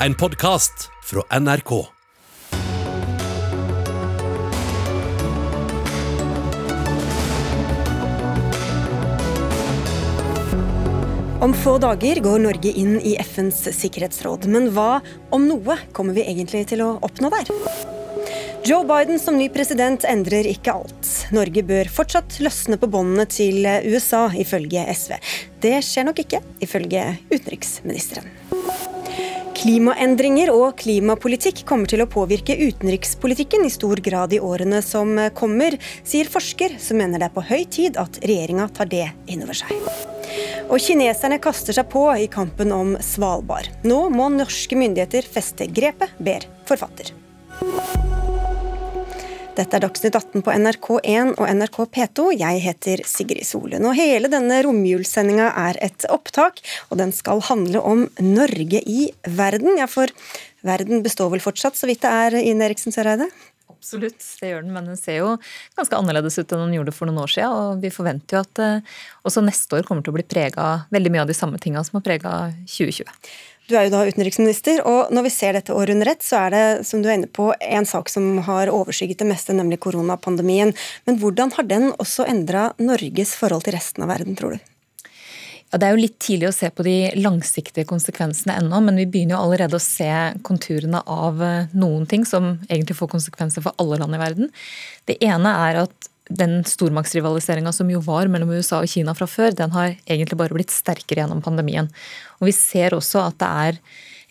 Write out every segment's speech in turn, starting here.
en podkast fra NRK. Om få dager går Norge inn i FNs sikkerhetsråd. Men hva, om noe, kommer vi egentlig til å oppnå der? Joe Biden som ny president endrer ikke alt. Norge bør fortsatt løsne på båndene til USA, ifølge SV. Det skjer nok ikke, ifølge utenriksministeren. Klimaendringer og klimapolitikk kommer til å påvirke utenrikspolitikken i stor grad i årene som kommer, sier forsker som mener det er på høy tid at regjeringa tar det inn over seg. Og kineserne kaster seg på i kampen om Svalbard. Nå må norske myndigheter feste grepet, ber forfatter. Dette er Dagsnytt 18 på NRK1 og NRK P2. Jeg heter Sigrid Solund. Og hele denne romjulssendinga er et opptak, og den skal handle om Norge i verden. Ja, for verden består vel fortsatt, så vidt det er, Ine Eriksen Søreide? Absolutt, det gjør den, men den ser jo ganske annerledes ut enn den gjorde for noen år siden. Og vi forventer jo at uh, også neste år kommer til å bli prega veldig mye av de samme tinga som har prega 2020. Du er jo da utenriksminister, og når vi ser dette året under ett, så er det som du er inne på, en sak som har overskygget det meste, nemlig koronapandemien. Men hvordan har den også endra Norges forhold til resten av verden, tror du? Ja, Det er jo litt tidlig å se på de langsiktige konsekvensene ennå, men vi begynner jo allerede å se konturene av eh, noen ting som egentlig får konsekvenser for alle land i verden. Det ene er at den stormaktsrivaliseringa som jo var mellom USA og Kina fra før, den har egentlig bare blitt sterkere gjennom pandemien. Og vi ser også at det er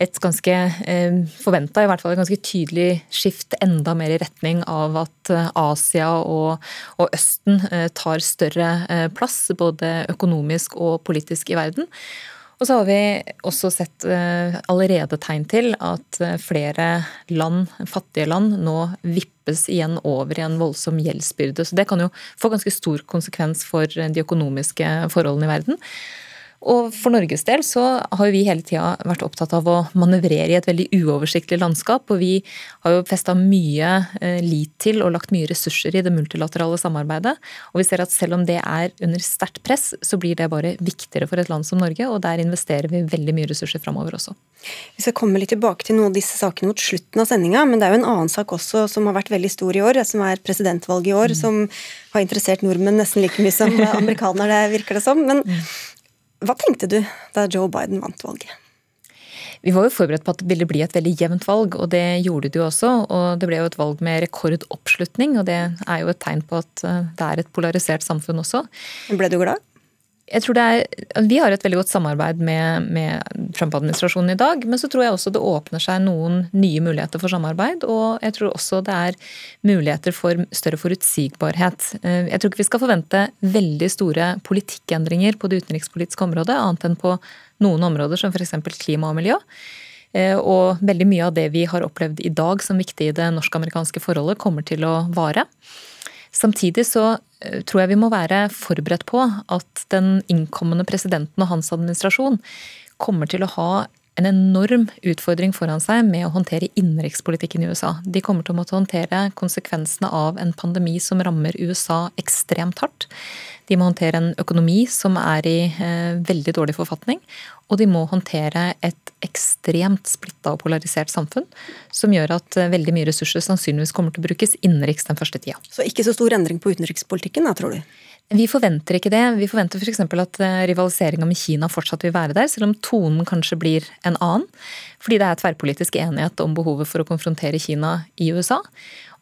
et ganske eh, forventa, i hvert fall et ganske tydelig skift enda mer i retning av at eh, Asia og, og Østen eh, tar større plass, både økonomisk og politisk i verden. Og så har vi også sett allerede tegn til at flere land, fattige land, nå vippes igjen over i en voldsom gjeldsbyrde. Så det kan jo få ganske stor konsekvens for de økonomiske forholdene i verden. Og for Norges del så har vi hele tida vært opptatt av å manøvrere i et veldig uoversiktlig landskap. Og vi har jo festa mye eh, lit til og lagt mye ressurser i det multilaterale samarbeidet. Og vi ser at selv om det er under sterkt press, så blir det bare viktigere for et land som Norge. Og der investerer vi veldig mye ressurser framover også. Vi skal komme litt tilbake til noen av disse sakene mot slutten av sendinga, men det er jo en annen sak også som har vært veldig stor i år, som er presidentvalget i år, mm. som har interessert nordmenn nesten like mye som amerikanere, virker det som. Men mm. Hva tenkte du da Joe Biden vant valget? Vi var jo forberedt på at det ville bli et veldig jevnt valg, og det gjorde det jo også. Og det ble jo et valg med rekordoppslutning, og det er jo et tegn på at eh, det er et polarisert samfunn også. Ble du glad? Jeg tror det er, Vi har et veldig godt samarbeid med, med Trump-administrasjonen i dag. Men så tror jeg også det åpner seg noen nye muligheter for samarbeid. Og jeg tror også det er muligheter for større forutsigbarhet. Eh, jeg tror ikke vi skal forvente veldig store politikkendringer på det utenrikspolitiske området, annet enn på noen områder som f.eks. klima og miljø. Eh, og veldig mye av det vi har opplevd i dag som viktig i det norsk-amerikanske forholdet, kommer til å vare. Samtidig så eh, tror jeg vi må være forberedt på at den innkommende presidenten og hans administrasjon kommer til å ha en enorm utfordring foran seg med å håndtere innenrikspolitikken i USA. De kommer til å måtte håndtere konsekvensene av en pandemi som rammer USA ekstremt hardt. De må håndtere en økonomi som er i eh, veldig dårlig forfatning. Og de må håndtere et ekstremt splitta og polarisert samfunn, som gjør at eh, veldig mye ressurser sannsynligvis kommer til å brukes innenriks den første tida. Så ikke så stor endring på utenrikspolitikken da, tror du? Vi forventer ikke det. Vi forventer f.eks. For at eh, rivaliseringa med Kina fortsatt vil være der, selv om tonen kanskje blir en annen. Fordi det er tverrpolitisk enighet om behovet for å konfrontere Kina i USA.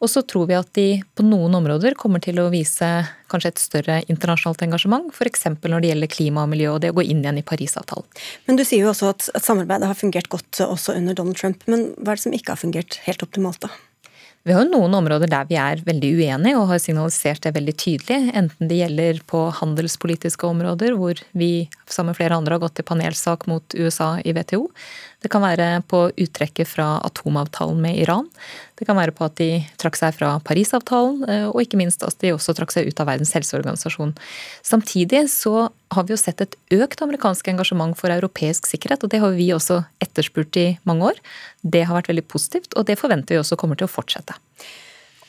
Og så tror vi at de på noen områder kommer til å vise kanskje et større internasjonalt engasjement, f.eks. når det gjelder klima og miljø og det å gå inn igjen i Parisavtalen. Men du sier jo også at, at samarbeidet har fungert godt også under Donald Trump. Men hva er det som ikke har fungert helt optimalt, da? Vi har jo noen områder der vi er veldig uenige og har signalisert det veldig tydelig. Enten det gjelder på handelspolitiske områder, hvor vi sammen med flere andre har gått til panelsak mot USA i WTO. Det kan være på uttrekket fra atomavtalen med Iran. Det kan være på at de trakk seg fra Parisavtalen, eh, og ikke minst at de også trakk seg ut av Verdens helseorganisasjon. Samtidig så har vi jo sett et økt amerikansk engasjement for europeisk sikkerhet, og det har vi også etterspurt i mange år. Det har vært veldig positivt, og det forventer vi også kommer til å fortsette.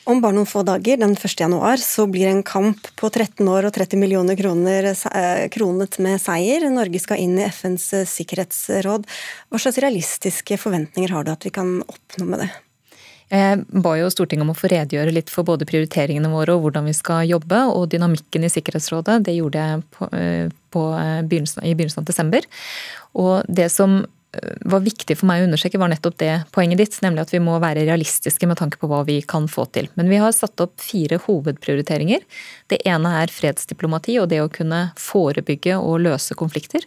Om bare noen få dager, den 1. januar, så blir en kamp på 13 år og 30 millioner kroner eh, kronet med seier. Norge skal inn i FNs eh, sikkerhetsråd. Hva slags realistiske forventninger har du at vi kan oppnå med det? Jeg ba jo Stortinget om å få redegjøre litt for både prioriteringene våre og hvordan vi skal jobbe, og dynamikken i Sikkerhetsrådet. Det gjorde jeg på, eh, på begynnelsen, i begynnelsen av desember. Og det som var viktig for meg å understreke, var nettopp det poenget ditt. Nemlig at vi må være realistiske med tanke på hva vi kan få til. Men vi har satt opp fire hovedprioriteringer. Det ene er fredsdiplomati og det å kunne forebygge og løse konflikter.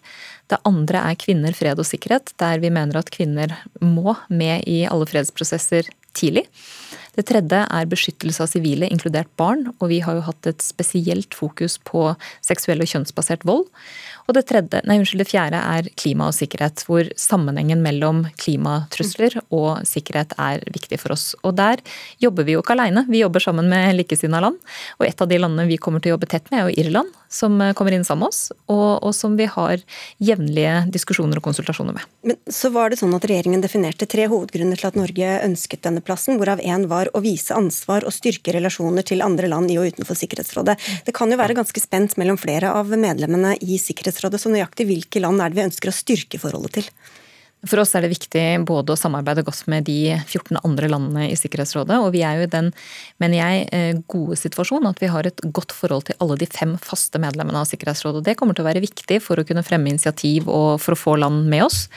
Det andre er kvinner, fred og sikkerhet, der vi mener at kvinner må med i alle fredsprosesser tidlig. Det tredje er beskyttelse av sivile, inkludert barn, og vi har jo hatt et spesielt fokus på seksuell og kjønnsbasert vold. Og det, tredje, nei, unnskyld, det fjerde er klima og sikkerhet, hvor sammenhengen mellom klimatrusler og sikkerhet er viktig for oss. Og der jobber vi jo ikke alene, vi jobber sammen med likesinnede land. Og et av de landene vi kommer til å jobbe tett med, er jo Irland, som kommer inn sammen med oss, og, og som vi har jevnlige diskusjoner og konsultasjoner med. Men så var det sånn at regjeringen definerte tre hovedgrunner til at Norge ønsket denne plassen, hvorav én var å vise ansvar og styrke relasjoner til andre land i og utenfor Sikkerhetsrådet. Det kan jo være ganske spent mellom flere av medlemmene i Sikkerhetsrådet, så nøyaktig hvilke land er det vi ønsker å styrke forholdet til? For oss er det viktig både å samarbeide godt med de 14 andre landene i Sikkerhetsrådet, og vi er jo i den, mener jeg, eh, gode situasjonen at vi har et godt forhold til alle de fem faste medlemmene av Sikkerhetsrådet. Det kommer til å være viktig for å kunne fremme initiativ og for å få land med oss.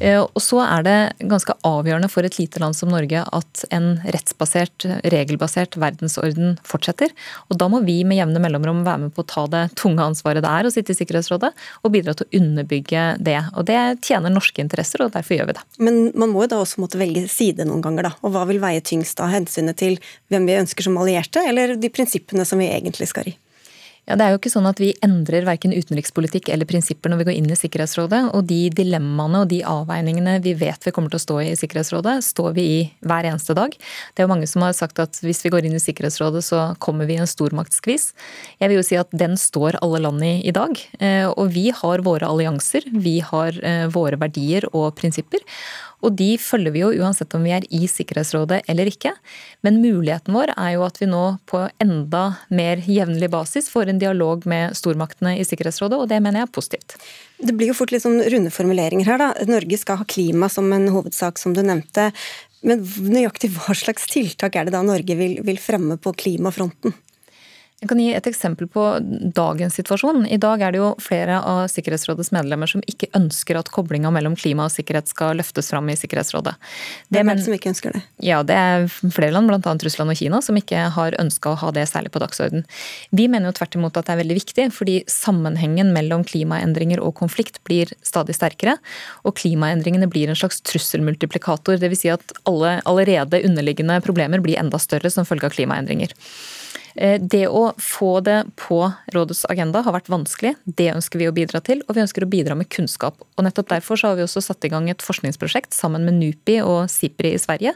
Eh, og så er det ganske avgjørende for et lite land som Norge at en rettsbasert, regelbasert verdensorden fortsetter. Og da må vi med jevne mellomrom være med på å ta det tunge ansvaret det er å sitte i Sikkerhetsrådet, og bidra til å underbygge det. Og det tjener norske interesser og derfor gjør vi det. Men man må jo da også måtte velge side noen ganger, da. Og hva vil veie tyngst av hensynet til hvem vi ønsker som allierte, eller de prinsippene som vi egentlig skal i? Ja, Det er jo ikke sånn at vi endrer verken utenrikspolitikk eller prinsipper når vi går inn i Sikkerhetsrådet. Og de dilemmaene og de avveiningene vi vet vi kommer til å stå i i Sikkerhetsrådet, står vi i hver eneste dag. Det er jo mange som har sagt at hvis vi går inn i Sikkerhetsrådet, så kommer vi i en stormaktskvis. Jeg vil jo si at den står alle land i i dag. Eh, og vi har våre allianser, vi har eh, våre verdier og prinsipper. Og de følger vi jo uansett om vi er i Sikkerhetsrådet eller ikke. Men muligheten vår er jo at vi nå på enda mer jevnlig basis får en dialog med stormaktene i Sikkerhetsrådet, og det mener jeg er positivt. Det blir jo fort litt sånn runde formuleringer her, da. Norge skal ha klima som en hovedsak, som du nevnte. Men nøyaktig hva slags tiltak er det da Norge vil, vil fremme på klimafronten? Jeg kan gi et eksempel på dagens situasjon. I dag er det jo flere av Sikkerhetsrådets medlemmer som ikke ønsker at koblinga mellom klima og sikkerhet skal løftes fram i Sikkerhetsrådet. Det er men, som ikke ønsker det? Ja, det er flere land, bl.a. Russland og Kina, som ikke har ønska å ha det særlig på dagsorden. Vi mener jo tvert imot at det er veldig viktig, fordi sammenhengen mellom klimaendringer og konflikt blir stadig sterkere. Og klimaendringene blir en slags trusselmultiplikator. Dvs. Si at alle allerede underliggende problemer blir enda større som følge av klimaendringer. Eh, det å få det på rådets agenda har vært vanskelig. Det ønsker vi å bidra til, og vi ønsker å bidra med kunnskap. Og nettopp Derfor så har vi også satt i gang et forskningsprosjekt sammen med NUPI og SIPRI i Sverige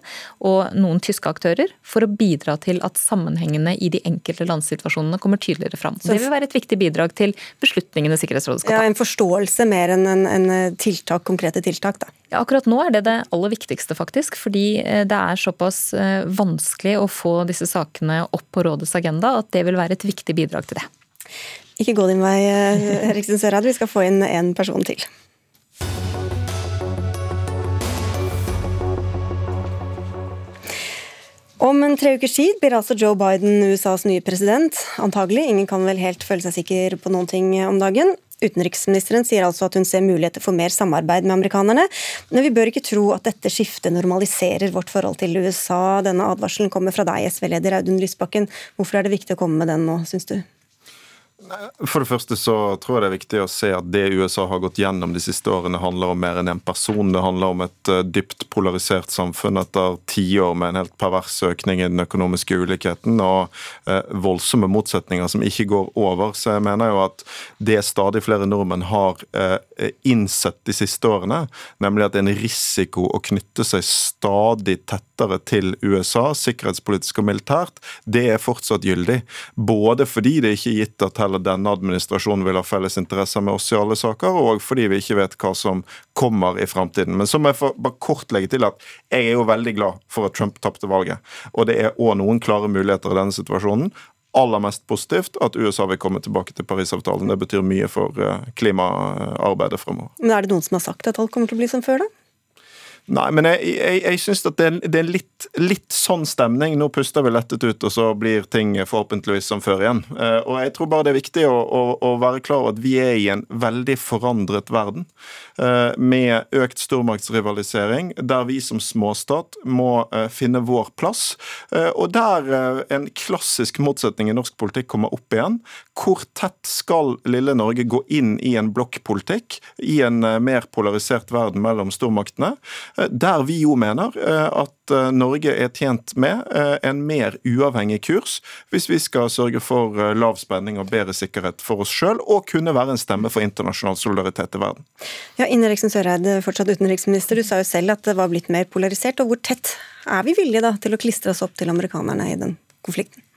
og noen tyske aktører for å bidra til at sammenhengene i de enkelte landsituasjonene kommer tydeligere fram. Så det vil være et viktig bidrag til beslutningene Sikkerhetsrådet skal ta. Ja, En forståelse mer enn en, en tiltak, konkrete tiltak, da. Ja, akkurat nå er det det aller viktigste, faktisk. Fordi eh, det er såpass eh, vanskelig å få disse sakene opp på rådets agenda at det vil være et viktig bidrag til det. Ikke gå din vei, eh, Eriksen Sørad. Vi skal få inn en person til. Om en tre ukers tid blir altså Joe Biden USAs nye president. Antagelig. Ingen kan vel helt føle seg sikker på noen ting om dagen. Utenriksministeren sier altså at hun ser muligheter for mer samarbeid med amerikanerne, men vi bør ikke tro at dette skiftet normaliserer vårt forhold til USA. Denne advarselen kommer fra deg, SV-leder Audun Lysbakken. Hvorfor er det viktig å komme med den nå, syns du? For det første så tror jeg det er viktig å se at det USA har gått gjennom de siste årene, handler om mer enn én en person. Det handler om et uh, dypt polarisert samfunn etter tiår med en helt pervers økning i den økonomiske ulikheten og uh, voldsomme motsetninger som ikke går over. Så jeg mener jo at det stadig flere nordmenn har uh, innsett de siste årene, nemlig at det er en risiko å knytte seg stadig tettere til USA, sikkerhetspolitisk og militært, det er fortsatt gyldig. Både fordi det ikke er gitt at heller denne administrasjonen vil ha felles interesser med oss i alle saker, og fordi vi ikke vet hva som kommer i framtiden. Men så må jeg bare kort legge til at jeg er jo veldig glad for at Trump tapte valget. Og det er òg noen klare muligheter i denne situasjonen aller mest positivt at USA vil komme tilbake til Parisavtalen. Det betyr mye for eh, klimaarbeidet fremover. Men Er det noen som har sagt at alt kommer til å bli som før, da? Nei, men jeg, jeg, jeg syns det er, det er litt, litt, sånn stemning. Nå puster vi lettet ut, og så blir ting forhåpentligvis som før igjen. Eh, og jeg tror bare det er viktig å, å, å være klar over at vi er i en veldig forandret verden. Eh, med økt stormaktsrivalisering, der vi som småstat må eh, finne vår plass. Og der en klassisk motsetning i norsk politikk kommer opp igjen. Hvor tett skal lille Norge gå inn i en blokkpolitikk i en mer polarisert verden mellom stormaktene? Der vi jo mener eh, at eh, Norge er tjent med eh, en mer uavhengig kurs hvis vi skal sørge for lav spenning og bedre sikkerhet for oss sjøl, og kunne være en stemme for internasjonal solidaritet i verden. Ja, Innenriksen Søreide, fortsatt utenriksminister. Du sa jo selv at det var blitt mer polarisert. og Hvor tett er vi villige da til å klistre oss opp til amerikanerne i den konflikten?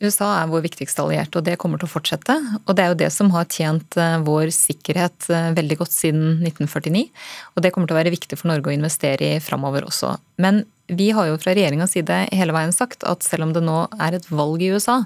USA er vår viktigste allierte, og det kommer til å fortsette. Og det er jo det som har tjent eh, vår sikkerhet eh, veldig godt siden 1949. Og det kommer til å være viktig for Norge å investere i framover også. Men vi har jo fra regjeringas side hele veien sagt at selv om det nå er et valg i USA,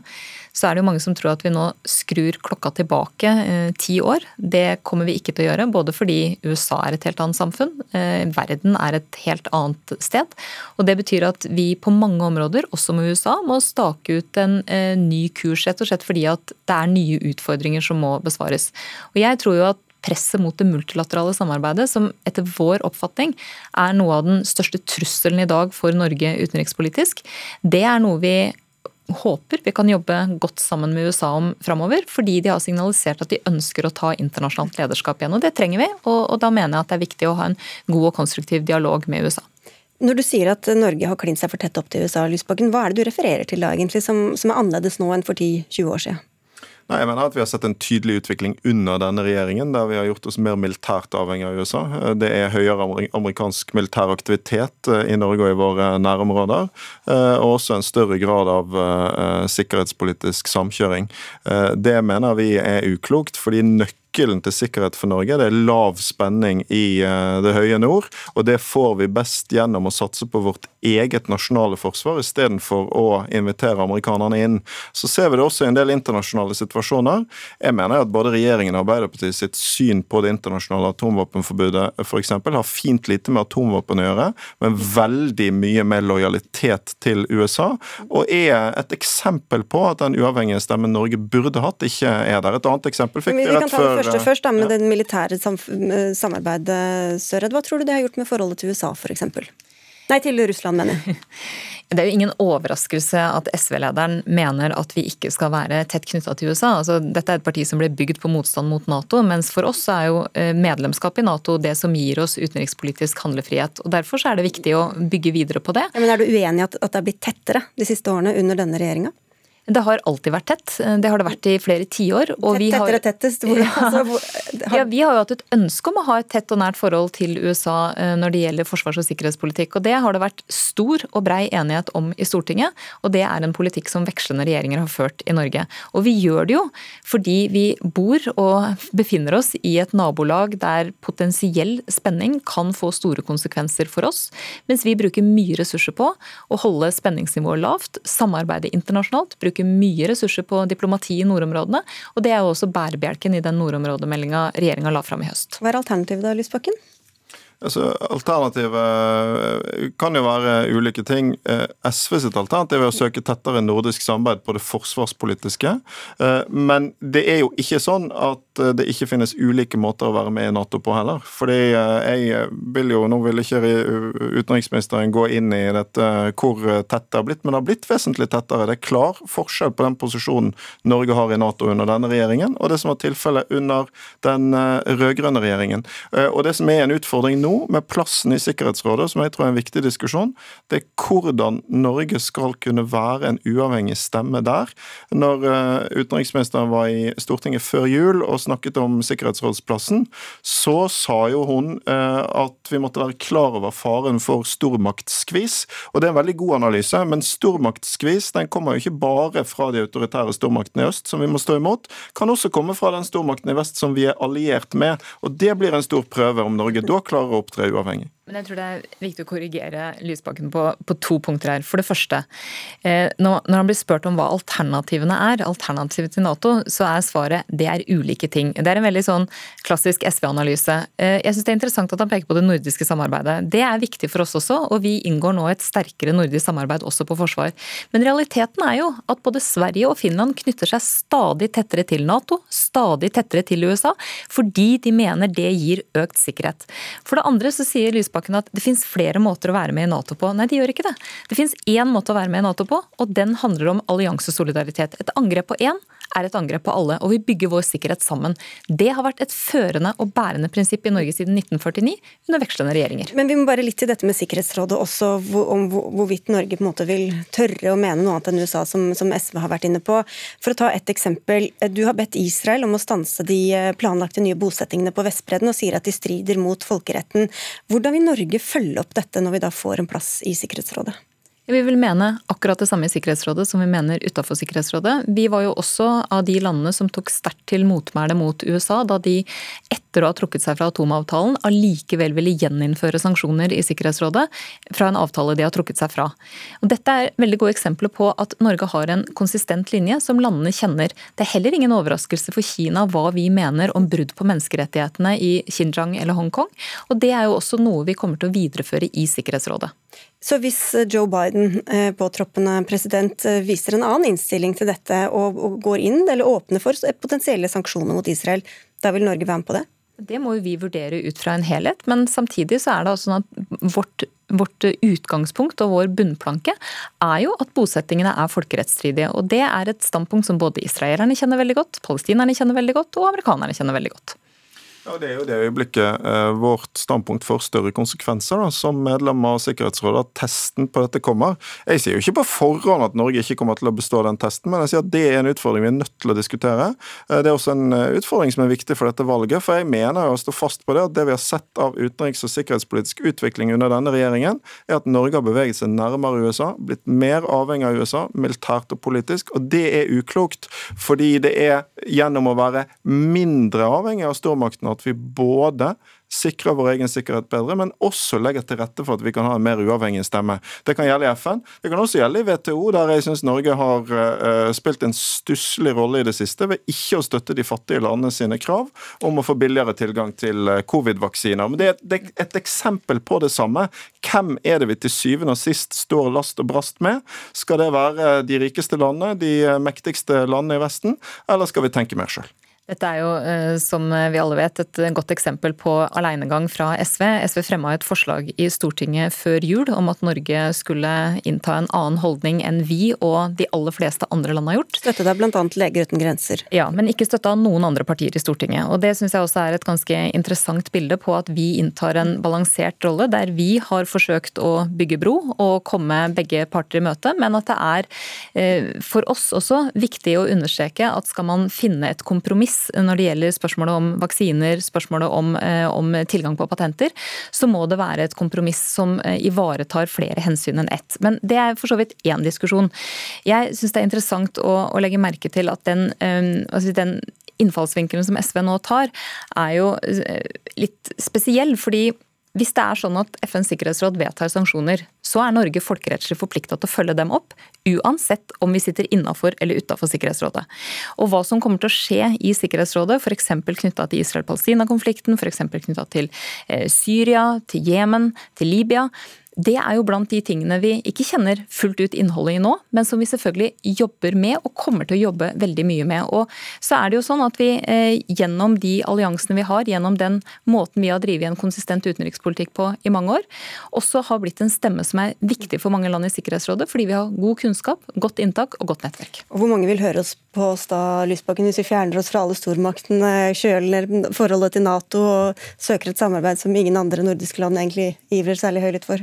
så er det jo mange som tror at vi nå skrur klokka tilbake eh, ti år. Det kommer vi ikke til å gjøre, både fordi USA er et helt annet samfunn, eh, verden er et helt annet sted. Og det betyr at vi på mange områder, også med USA, må stake ut en eh, ny kurs, rett og slett fordi at det er nye utfordringer som må besvares. Og jeg tror jo at presset mot det multilaterale samarbeidet, som etter vår oppfatning er noe av den største trusselen i dag for Norge utenrikspolitisk, det er noe vi håper vi kan jobbe godt sammen med USA om framover, fordi de har signalisert at de ønsker å ta internasjonalt lederskap igjen. og Det trenger vi, og, og da mener jeg at det er viktig å ha en god og konstruktiv dialog med USA. Når du sier at Norge har klint seg for tett opp til USA, Lysbakken, hva er det du refererer til da egentlig, som, som er annerledes nå enn for 10-20 år siden? Nei, jeg mener at Vi har sett en tydelig utvikling under denne regjeringen, der vi har gjort oss mer militært avhengig av USA. Det er høyere amerikansk militær aktivitet eh, i Norge og i våre nærområder. Eh, og også en større grad av eh, sikkerhetspolitisk samkjøring. Det mener vi er uklokt, fordi nøkkelen nøkkelen til sikkerhet for Norge. Det er lav spenning i eh, det høye nord, og det får vi best gjennom å satse på vårt eget nasjonale forsvar istedenfor å invitere amerikanerne inn. Så ser vi det også i en del internasjonale situasjoner. Jeg mener at både regjeringen og Arbeiderpartiet sitt syn på det internasjonale atomvåpenforbudet f.eks. har fint lite med atomvåpen å gjøre, men veldig mye med lojalitet til USA, og er et eksempel på at den uavhengige stemmen Norge burde hatt, ikke er der. Et annet eksempel fikk vi rett før første først, da, med ja. det militære samarbeidet, Søred. Hva tror du det har gjort med forholdet til USA, f.eks.? Nei, til Russland, mener jeg. Det er jo ingen overraskelse at SV-lederen mener at vi ikke skal være tett knytta til USA. Altså, dette er et parti som ble bygd på motstand mot Nato, mens for oss er jo eh, medlemskap i Nato det som gir oss utenrikspolitisk handlefrihet. og Derfor er det viktig å bygge videre på det. Ja, men Er du uenig i at, at det er blitt tettere de siste årene under denne regjeringa? Det har alltid vært tett. Det har det vært i flere tiår. Tett, tettere tettest? Hvor, altså, hvor, har... ja, vi har jo hatt et ønske om å ha et tett og nært forhold til USA eh, når det gjelder forsvars- og sikkerhetspolitikk. og Det har det vært stor og brei enighet om i Stortinget. Og det er en politikk som vekslende regjeringer har ført i Norge. Og vi gjør det jo fordi vi bor og befinner oss i et nabolag der potensiell spenning kan få store konsekvenser for oss, mens vi bruker mye ressurser på å holde spenningsnivået lavt, samarbeide internasjonalt, bruke bruker mye ressurser på diplomati i nordområdene. Og det er jo også bærebjelken i den nordområdemeldinga regjeringa la fram i høst. Hva er alternativet da, Lysbakken? Altså, Alternativet eh, kan jo være ulike ting. Eh, SV sitt alternativ er å søke tettere nordisk samarbeid på det forsvarspolitiske. Eh, men det er jo ikke sånn at det ikke finnes ulike måter å være med i Nato på heller. Fordi jeg vil jo, Nå vil ikke utenriksministeren gå inn i dette hvor tett det har blitt, men det har blitt vesentlig tettere. Det er klar forskjell på den posisjonen Norge har i Nato under denne regjeringen, og det som var tilfellet under den rød-grønne regjeringen. Og det som er en utfordring nå, med plassen i Sikkerhetsrådet, som jeg tror er en viktig diskusjon, det er hvordan Norge skal kunne være en uavhengig stemme der. Når uh, utenriksministeren var i Stortinget før jul og snakket om sikkerhetsrådsplassen, så sa jo hun uh, at vi måtte være klar over faren for stormaktsskvis. Og det er en veldig god analyse, men stormaktsskvis den kommer jo ikke bare fra de autoritære stormaktene i øst, som vi må stå imot, kan også komme fra den stormakten i vest som vi er alliert med. Og det blir en stor prøve om Norge da klarer å opptre uavhengig. Men jeg tror det er viktig å korrigere Lysbakken på, på to punkter her. For det første, eh, når, han blir spurt om hva alternativene er, alternativet til Nato, så er svaret det er ulike ting. Det er en veldig sånn klassisk SV-analyse. Eh, jeg syns det er interessant at han peker på det nordiske samarbeidet. Det er viktig for oss også, og vi inngår nå et sterkere nordisk samarbeid også på forsvar. Men realiteten er jo at både Sverige og Finland knytter seg stadig tettere til Nato, stadig tettere til USA, fordi de mener det gir økt sikkerhet. For det andre så sier Lysbakken Lysbakken at det finnes flere måter å være med i Nato på. Nei, det gjør ikke det. Det finnes én måte å være med i Nato på, og den handler om alliansesolidaritet. Et angrep på én er et angrep på alle, og vi bygger vår sikkerhet sammen. Det har vært et førende og bærende prinsipp i Norge siden 1949, under vekslende regjeringer. Men vi må bare litt til dette med Sikkerhetsrådet også, om hvorvidt Norge på en måte vil tørre å mene noe annet enn USA, som, SV har vært inne på. For å ta et eksempel. Du har bedt Israel om å stanse de eh, planlagte nye bosettingene på Vestbredden, og sier at de strider mot folkeretten. Hvordan vil Norge følge opp dette når vi da får en plass i Sikkerhetsrådet? Vi vil mene akkurat det samme i Sikkerhetsrådet som vi mener utafor Sikkerhetsrådet. Vi var jo også av de landene som tok sterkt til motmæle mot USA da de etter å ha trukket seg fra atomavtalen allikevel ville gjeninnføre sanksjoner i Sikkerhetsrådet fra en avtale de har trukket seg fra. Og dette er veldig gode eksempler på at Norge har en konsistent linje som landene kjenner. Det er heller ingen overraskelse for Kina hva vi mener om brudd på menneskerettighetene i Xinjiang eller Hongkong. Og det er jo også noe vi kommer til å videreføre i Sikkerhetsrådet. Så hvis eh, Joe Biden, eh, påtroppende president, eh, viser en annen innstilling til dette og, går inn eller åpner for potensielle sanksjoner mot Israel, da vil Norge være med på det? Det må vi vurdere ut fra en helhet, men samtidig så er det sånn at vårt, vårt utgangspunkt og vår bunnplanke er jo at bosettingene er folkerettsstridige. Og det er et standpunkt som både israelerne kjenner veldig godt, palestinerne kjenner veldig godt og amerikanerne kjenner veldig godt. Ja, Det er jo det øyeblikket eh, vårt standpunkt får større konsekvenser da, som medlem av Sikkerhetsrådet, at testen på dette kommer. Jeg sier jo ikke på forhånd at Norge ikke kommer til å bestå den testen, men jeg sier at det er en utfordring vi er nødt til å diskutere. Eh, det er også en eh, utfordring som er viktig for dette valget, for jeg mener jo å stå fast på det at det vi har sett av utenriks- og sikkerhetspolitisk utvikling under denne regjeringen, er at Norge har beveget seg nærmere USA, blitt mer avhengig av USA, militært og politisk, og det er uklokt, fordi det er gjennom å være mindre avhengig av stormaktene at vi både sikrer vår egen sikkerhet bedre, men også legger til rette for at vi kan ha en mer uavhengig stemme. Det kan gjelde i FN, det kan også gjelde i WTO, der jeg syns Norge har uh, spilt en stusslig rolle i det siste ved ikke å støtte de fattige landene sine krav om å få billigere tilgang til uh, covid-vaksiner. Men det er, er et eksempel på det samme. Hvem er det vi til syvende og sist står last og brast med? Skal det være de rikeste landene, de mektigste landene i Vesten, eller skal vi tenke mer sjøl? Dette er jo, eh, som vi alle vet, et godt eksempel på alenegang fra SV. SV fremma et forslag i Stortinget før jul om at Norge skulle innta en annen holdning enn vi og de aller fleste andre land har gjort. Støttet av bl.a. Leger uten grenser. Ja, men ikke støtta av noen andre partier i Stortinget. Og Det syns jeg også er et ganske interessant bilde på at vi inntar en balansert rolle, der vi har forsøkt å bygge bro og komme begge parter i møte, men at det er eh, for oss også viktig å understreke at skal man finne et kompromiss kompromiss når det gjelder spørsmålet om vaksiner, spørsmålet om, eh, om tilgang på patenter, så må det være et kompromiss som eh, ivaretar flere hensyn enn ett. Men det er for så vidt én diskusjon. Jeg syns det er interessant å, å, legge merke til at den, altså den innfallsvinkelen som SV nå tar, er jo litt spesiell. fordi hvis det er sånn at FNs sikkerhetsråd vedtar sanksjoner, så er Norge folkerettslig forplikta til å følge dem opp, uansett om vi sitter innafor eller utafor Sikkerhetsrådet. Og hva som kommer til å skje i Sikkerhetsrådet, f.eks. knytta til Israel-Palestina-konflikten, f.eks. knytta til eh, Syria, til Jemen, til Libya, Det er jo blant de tingene vi ikke kjenner fullt ut innholdet i nå, men som vi selvfølgelig jobber med og kommer til å jobbe veldig mye med. Og så er det jo sånn at vi eh, gjennom de alliansene vi har, gjennom den måten vi har drevet en konsistent utenrikspolitikk på i mange år, også har blitt en stemme som er viktig for mange land i Sikkerhetsrådet, fordi vi har god kunnskap, godt inntak og godt nettverk. Og Hvor mange vil høre oss på oss da, Lysbakken, hvis vi fjerner oss fra alle stormaktene, kjøler forholdet til Nato og søker et samarbeid som ingen andre nordiske land egentlig ivrer særlig høylytt for?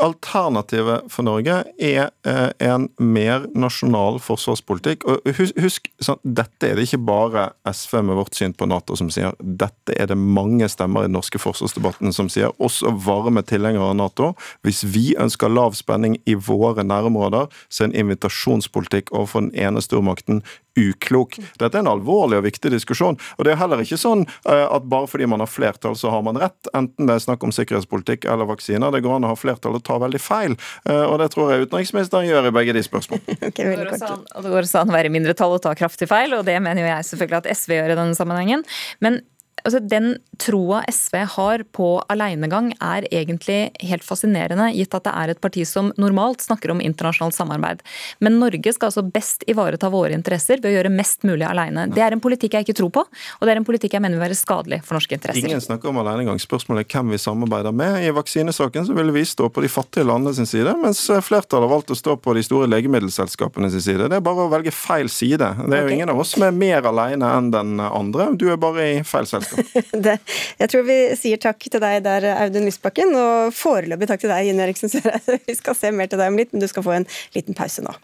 Alternativet for Norge er eh, en mer nasjonal forsvarspolitikk. Og husk, sånn, Dette er det ikke bare SV med vårt syn på Nato som sier. Dette er det mange stemmer i den norske forsvarsdebatten som sier, også varme tilhengere av Nato. Hvis vi ønsker lav spenning i våre nærområder, så er en invitasjonspolitikk overfor den ene stormakten uklok. Dette er en alvorlig og viktig diskusjon. og Det er heller ikke sånn eh, at bare fordi man har flertall, så har man rett. Enten det er snakk om sikkerhetspolitikk eller vaksiner. Det går an å ha flertall og ta veldig feil. Eh, og det tror jeg utenriksministeren gjør i begge de spørsmålene. okay, det går også an å være mindretall og ta kraftig feil, og det mener jo jeg selvfølgelig at SV gjør i denne sammenhengen. Men altså Den troa SV har på alenegang er egentlig helt fascinerende, gitt at det er et parti som normalt snakker om internasjonalt samarbeid. Men Norge skal altså best ivareta våre interesser ved å gjøre mest mulig alene. Det er en politikk jeg ikke tror på, og det er en politikk jeg mener vil være skadelig for norske interesser. Ingen snakker om alenegang. Spørsmålet er hvem vi samarbeider med. I vaksinesaken så ville vi stå på de fattige landene sin side, mens flertallet har valgt å stå på de store legemiddelselskapene sin side. Det er bare å velge feil side. Det er jo ingen av oss som er mer alene enn den andre. Du er bare i feil selskap. det, jeg tror vi sier takk til deg der, Audun Lysbakken, og foreløpig takk til deg, Ine Eriksen Søreide. Vi skal se mer til deg om litt, men du skal få en liten pause nå.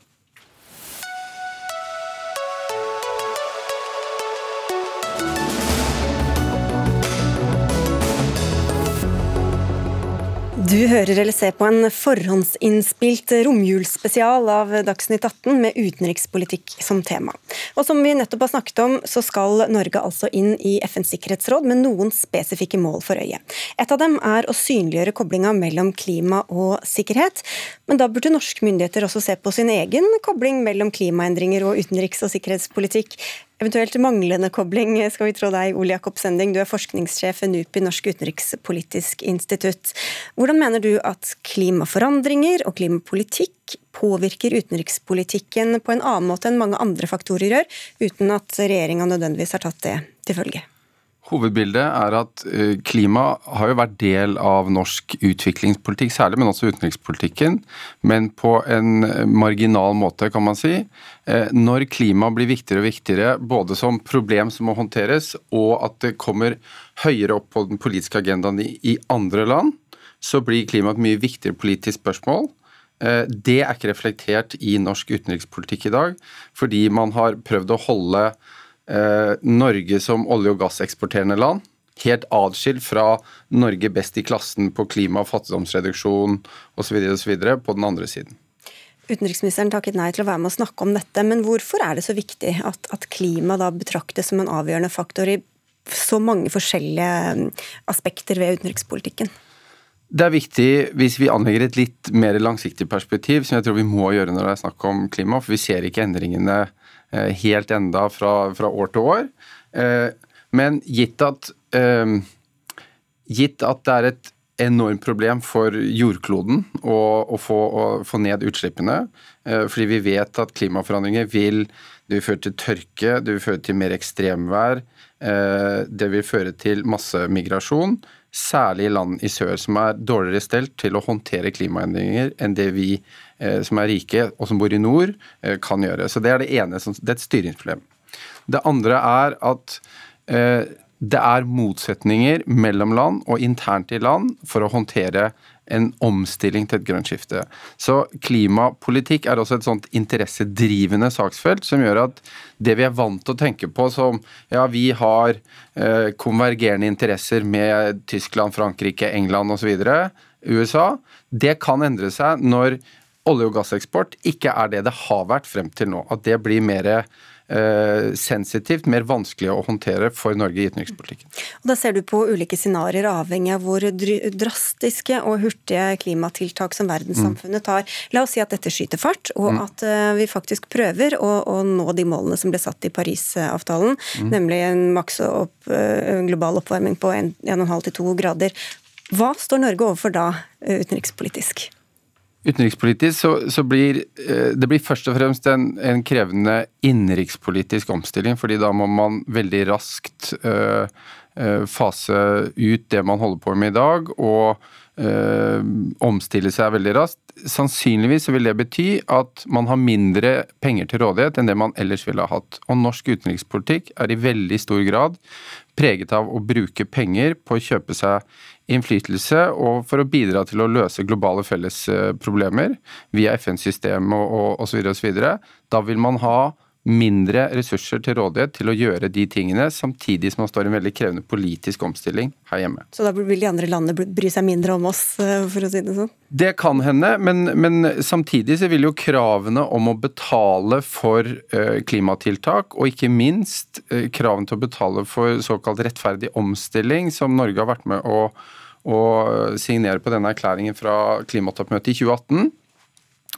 Du hører eller ser på en forhåndsinnspilt romjulsspesial av Dagsnytt 18 med utenrikspolitikk som tema. Og som vi nettopp har snakket om, så skal Norge altså inn i FNs sikkerhetsråd med noen spesifikke mål for øye. Et av dem er å synliggjøre koblinga mellom klima og sikkerhet. Men da burde norske myndigheter også se på sin egen kobling mellom klimaendringer og utenriks- og sikkerhetspolitikk. Eventuelt manglende kobling, skal vi tro deg, Ole Jakob Sending. Du er forskningssjef ved NUPI, Norsk utenrikspolitisk institutt. Hvordan mener du at klimaforandringer og klimapolitikk påvirker utenrikspolitikken på en annen måte enn mange andre faktorer gjør, uten at regjeringa nødvendigvis har tatt det til følge? Hovedbildet er at eh, klima har jo vært del av norsk utviklingspolitikk særlig, men også utenrikspolitikken. Men på en marginal måte, kan man si. Eh, når klima blir viktigere og viktigere, både som problem som må håndteres, og at det kommer høyere opp på den politiske agendaen i andre land, så blir klima et mye viktigere politisk spørsmål. Eh, det er ikke reflektert i norsk utenrikspolitikk i dag, fordi man har prøvd å holde eh, Norge som olje- og gasseksporterende land. Helt atskilt fra Norge best i klassen på klima- og fattigdomsreduksjon osv. på den andre siden. Utenriksministeren takket nei til å være med å snakke om dette, men hvorfor er det så viktig at, at klima da betraktes som en avgjørende faktor i så mange forskjellige mm, aspekter ved utenrikspolitikken? Det er viktig hvis vi anlegger et litt mer langsiktig perspektiv, som jeg tror vi må gjøre når det er snakk om klima, for vi ser ikke endringene Eh, helt enda fra, fra år til år. Eh, men gitt at, eh, gitt at det er et enormt problem for jordkloden å, å, få, å, få, ned utslippene. Fordi vi vet at klimaforandringer vil, det vil føre til tørke, det vil føre til mer ekstremvær. Det vil føre til massemigrasjon særlig land i sør som er dårligere stelt til å håndtere klimaendringer enn det vi eh, som er rike og som bor i nord, eh, kan gjøre. Så Det er det ene, det er et styringsproblem. Det andre er at eh, det er motsetninger mellom land og internt i land for å håndtere en omstilling til et grønt skifte. Så klimapolitikk er også et sånt interessedrivende saksfelt som gjør at det vi er vant til å tenke på som ja, vi har eh, konvergerende interesser med Tyskland, Frankrike, England osv., USA, det kan endre seg når olje- og gasseksport ikke er det det har vært frem til nå. At det blir mer Eh, sensitivt, mer vanskelig å håndtere for Norge i utenrikspolitikken. Da ser du på ulike scenarioer avhengig av hvor drastiske og hurtige klimatiltak som verdenssamfunnet tar. La oss si at dette skyter fart, og mm. at eh, vi faktisk prøver å, å, nå de målene som ble satt i Parisavtalen, mm. nemlig en maks opp, eh, global oppvarming på 1,5 til 2 grader. Hva står Norge overfor da utenrikspolitisk? Utenrikspolitisk så, så, blir det blir først og fremst en, en, krevende innenrikspolitisk omstilling, fordi da må man veldig raskt øh, fase ut det man holder på med i dag, og øh, omstille seg veldig raskt. Sannsynligvis vil det bety at man har mindre penger til rådighet enn det man ellers ville ha hatt. Og norsk utenrikspolitikk er i veldig stor grad preget av å bruke penger på å kjøpe seg innflytelse og for å bidra til å løse globale fellesproblemer via FN-systemet og osv. osv. Da vil man ha mindre ressurser til rådighet til å gjøre de tingene, samtidig som man står i en veldig krevende politisk omstilling her hjemme. Så da vil de andre landene bry seg mindre om oss, eh, for å si det sånn? Det kan hende, men, men samtidig så vil jo kravene om å betale for uh, klimatiltak, og ikke minst uh, kravene til å betale for såkalt rettferdig omstilling, som Norge har vært med å, å signere på denne erklæringen fra klimatoppmøtet i 2018,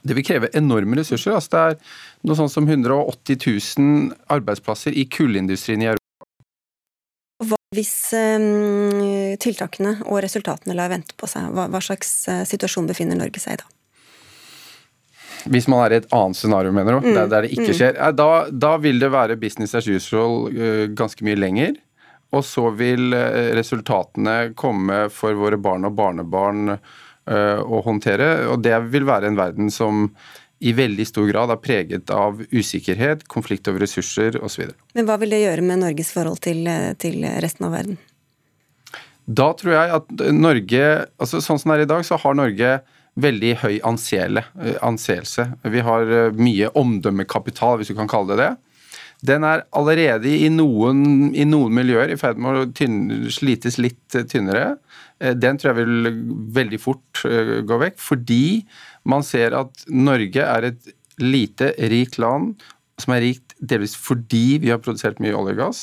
det vil kreve enorme ressurser. Altså det er noe sånt som 180 000 arbeidsplasser i kullindustrien i Europa. Hva hvis um, tiltakene og resultatene lar vente på seg? Hva, hva slags uh, situasjon befinner Norge seg i da? Hvis man er i et annet scenario, mener du, mm. der, der, det ikke mm. skjer, da, da, vil det være business as usual uh, ganske mye lenger. Og så vil uh, resultatene komme for våre barn og barnebarn å håndtere. Og det vil være en verden som i veldig stor grad er preget av usikkerhet, konflikt over ressurser osv. Men hva vil det gjøre med Norges forhold til, til, resten av verden? Da tror jeg at Norge altså Sånn som det er i dag, så har Norge veldig høy anseelse. Vi har eh, mye omdømmekapital, hvis du kan kalle det det. Den er allerede i noen, i noen miljøer i ferd med å tynne, slites litt tynnere. Eh, den tror jeg vil veldig fort eh, gå vekk, fordi man ser at Norge er et lite, rikt land som er rikt delvis fordi vi har produsert mye olje og gass,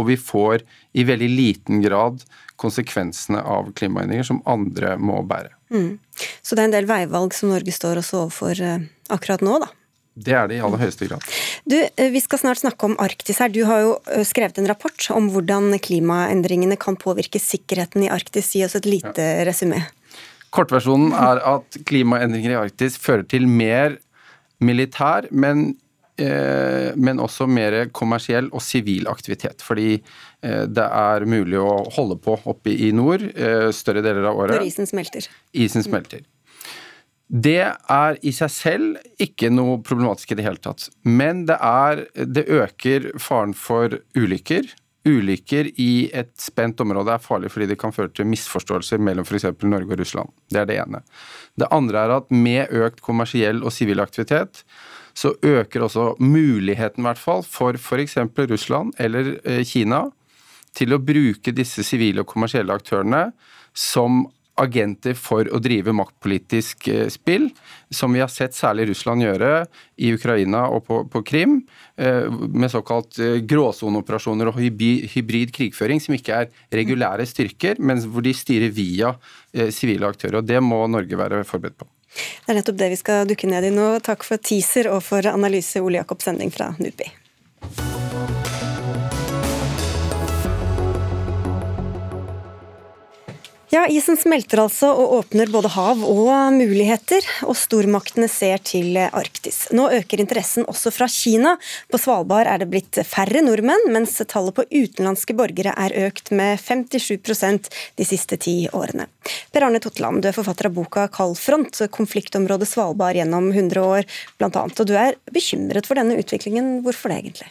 og vi får i veldig liten grad konsekvensene av klimaendringer som andre må bære. Mm. Så det er en del veivalg som Norge står også overfor eh, akkurat nå, da? Det er det i aller høyeste grad. Du, eh, Vi skal snart snakke om Arktis her. Du har jo eh, skrevet en rapport om hvordan klimaendringene kan påvirke sikkerheten i Arktis. Gi oss et lite ja. resymé. Kortversjonen er at klimaendringer i Arktis fører til mer militær, men, eh, men også mer kommersiell og sivil aktivitet. Fordi eh, det er mulig å holde på oppe i nord eh, større deler av året. Når isen smelter. Isen smelter. Det er i seg selv ikke noe problematisk i det hele tatt. Men det, er, det øker faren for ulykker. Ulykker i et spent område er farlig fordi det kan føre til misforståelser mellom f.eks. Norge og Russland. Det er det ene. Det andre er at med økt kommersiell og sivil aktivitet, så øker også muligheten i hvert fall for f.eks. Russland eller eh, Kina til å bruke disse sivile og kommersielle aktørene som agenter for å drive maktpolitisk eh, spill, som vi har sett særlig Russland gjøre i Ukraina og på, på Krim, eh, med såkalt eh, gråsoneoperasjoner og hybrid krigføring, som ikke er regulære styrker, men hvor de styrer via sivile aktører. og Det må Norge være forberedt på. Det er nettopp det vi skal dukke ned i nå. Takk for teaser og for analyse, Ole Jakob Sending fra NUPI. Ja, Isen smelter altså og åpner både hav og muligheter, og stormaktene ser til Arktis. Nå øker interessen også fra Kina. På Svalbard er det blitt færre nordmenn, mens tallet på utenlandske borgere er økt med 57% de siste ti årene. Per Arne Totland, du er forfatter av boka 'Kald front', konfliktområdet Svalbard gjennom 100 år bl.a. Og du er bekymret for denne utviklingen. Hvorfor det egentlig?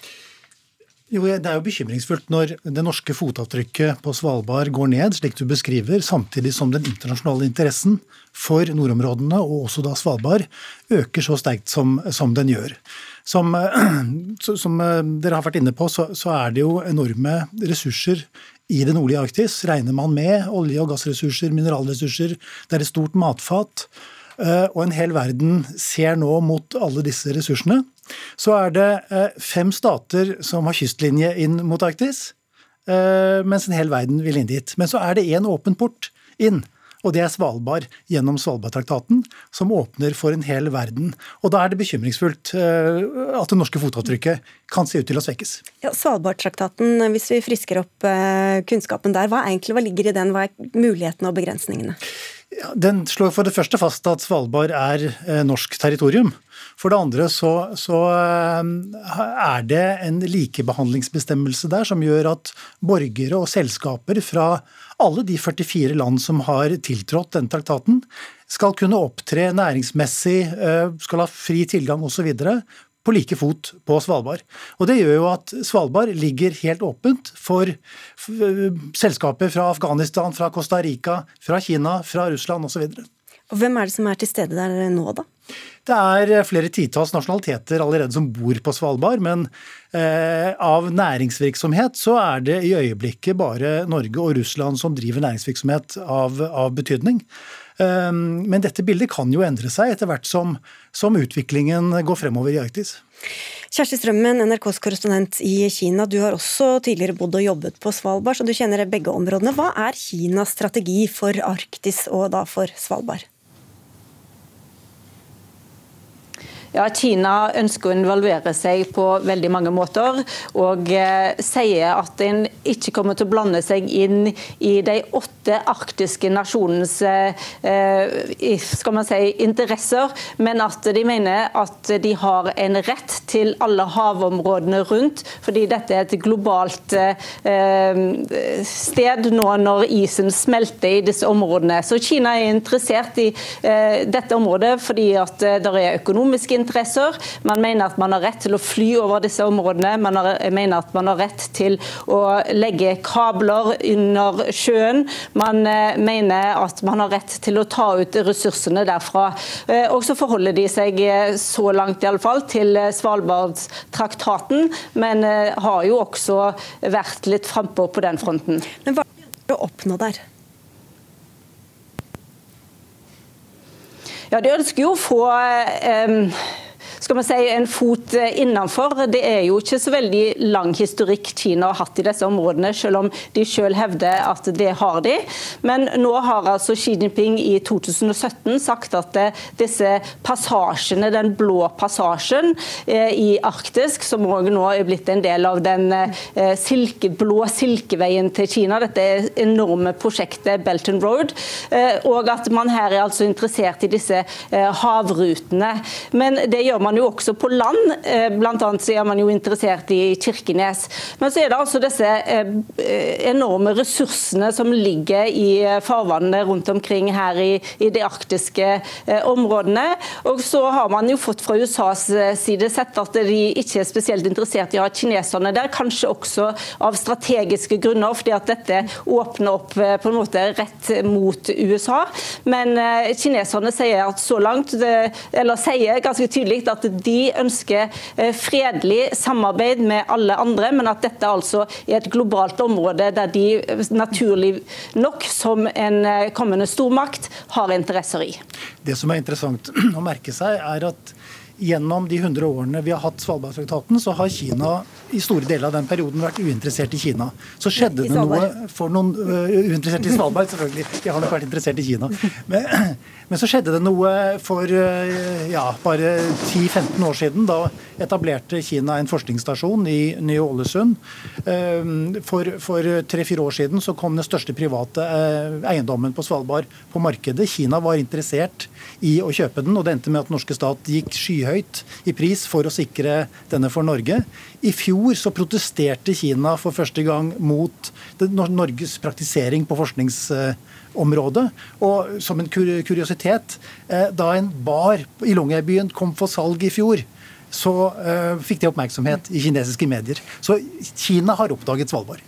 Jo, Det er jo bekymringsfullt når det norske fotavtrykket på Svalbard går ned, slik du beskriver, samtidig som den internasjonale interessen for nordområdene, og også da Svalbard, øker så sterkt som, som den gjør. Som, som, eh, dere har vært inne på, så, så, er det jo enorme ressurser i det nordlige Arktis. Regner man med olje- og gassressurser, mineralressurser, det er et stort matfat. Eh, og en hel verden ser nå mot alle disse ressursene. Så er det eh, fem stater som har kystlinje inn mot Arktis, eh, mens en hel verden vil inn dit. Men så er det én åpen port inn, og det er Svalbard gjennom Svalbardtraktaten, som åpner for en hel verden. Og da er det bekymringsfullt at det norske fotavtrykket kan se ut til å svekkes. Ja, Svalbardtraktaten, hvis vi frisker opp kunnskapen der, hva, egentlig, hva ligger i den? Hva er mulighetene og begrensningene? Ja, den slår for det første fast at Svalbard er uh, norsk territorium. For det andre så, så, er det en likebehandlingsbestemmelse der som gjør at borgere og selskaper fra alle de 44 land som har tiltrådt den traktaten, skal kunne opptre næringsmessig, eh, skal ha fri tilgang osv. på like fot på Svalbard. Og Det gjør jo at Svalbard ligger helt åpent for selskaper fra Afghanistan, fra Costa Rica, fra Kina, fra Russland osv. Og Hvem er det som er til stede der nå, da? Det er flere titalls nasjonaliteter allerede som bor på Svalbard, men eh, av næringsvirksomhet så er det i øyeblikket bare Norge og Russland som driver næringsvirksomhet av, av betydning. Eh, men dette bildet kan jo endre seg etter hvert som, som utviklingen går fremover i Arktis. Kjersti Strømmen, NRKs korrespondent i Kina. Du har også tidligere bodd og jobbet på Svalbard, så du kjenner begge områdene. Hva er Kinas strategi for Arktis og da for Svalbard? Ja, Kina ønsker å involvere seg på veldig mange måter, og eh, sier at en ikke kommer til å blande seg inn i de åtte arktiske nasjonenes eh, skal man si, interesser, men at de mener at de har en rett til alle havområdene rundt, fordi dette er et globalt eh, sted nå når isen smelter i disse områdene. Så Kina er interessert i eh, dette området fordi at det er økonomiske interesser. Man mener at man har rett til å fly over disse områdene. Man har, mener at man har rett til å legge kabler under sjøen. Man eh, mener at man har rett til å ta ut ressursene derfra. Eh, og så forholder de seg eh, så langt i alle fall til Svalbardstraktaten, men har jo også vært litt frampå på den fronten. Men hva er det å oppnå der? Ja, De ønsker jo å få eh, skal man si, en fot eh, innenfor. Det er jo ikke så veldig lang historikk Kina har hatt i disse områdene, selv om de selv hevder at det har de. Men nå har altså Xi Jinping i 2017 sagt at eh, disse passasjene, den blå passasjen eh, i Arktis, som også nå er blitt en del av den silke, blå silkeveien til Kina, dette enorme prosjektet Belt and Road, og at man her er altså interessert i disse havrutene. Men det gjør man man jo også på land. Eh, blant annet så er man jo interessert i Kirkenes. Men så er det altså disse eh, enorme ressursene som ligger i eh, farvannene rundt omkring her i, i de arktiske områdene. Og så har man jo fått fra USAs side sett at de ikke er spesielt interessert i å ha kineserne der, kanskje også av strategiske grunner, fordi at dette åpner opp på en måte rett mot USA. Men kineserne sier at så langt, eller sier ganske tydelig at at de ønsker eh, fredelig samarbeid med alle andre, men at dette altså er et globalt område der de eh, naturlig nok, som en eh, kommende stormakt, har interesser i. Det som er interessant å merke seg, er at gjennom de 100 årene vi har hatt Svalbardtraktaten, så har Kina i store deler av den perioden vært uinteressert i Kina. Så skjedde det noe for noen uh, Uinteressert i Svalbard, selvfølgelig. De har nok vært interessert i Kina. Men, men så skjedde det noe for uh, ja, bare 10-15 år siden. Da etablerte Kina en forskningsstasjon i Ny-Ålesund. Uh, for tre-fire år siden så kom den største private eiendommen på Svalbard på markedet. Kina var interessert i å kjøpe den, og det endte med at norske stat gikk skyhøyt i pris for å sikre denne for Norge. I fjor så protesterte Kina for første gang mot Norges praktisering på forskningsområdet. Og som en kuriositet, eh, da en bar i Longyearbyen kom for salg i fjor, så uh, fikk det oppmerksomhet i kinesiske medier. Så Kina har oppdaget Svalbard.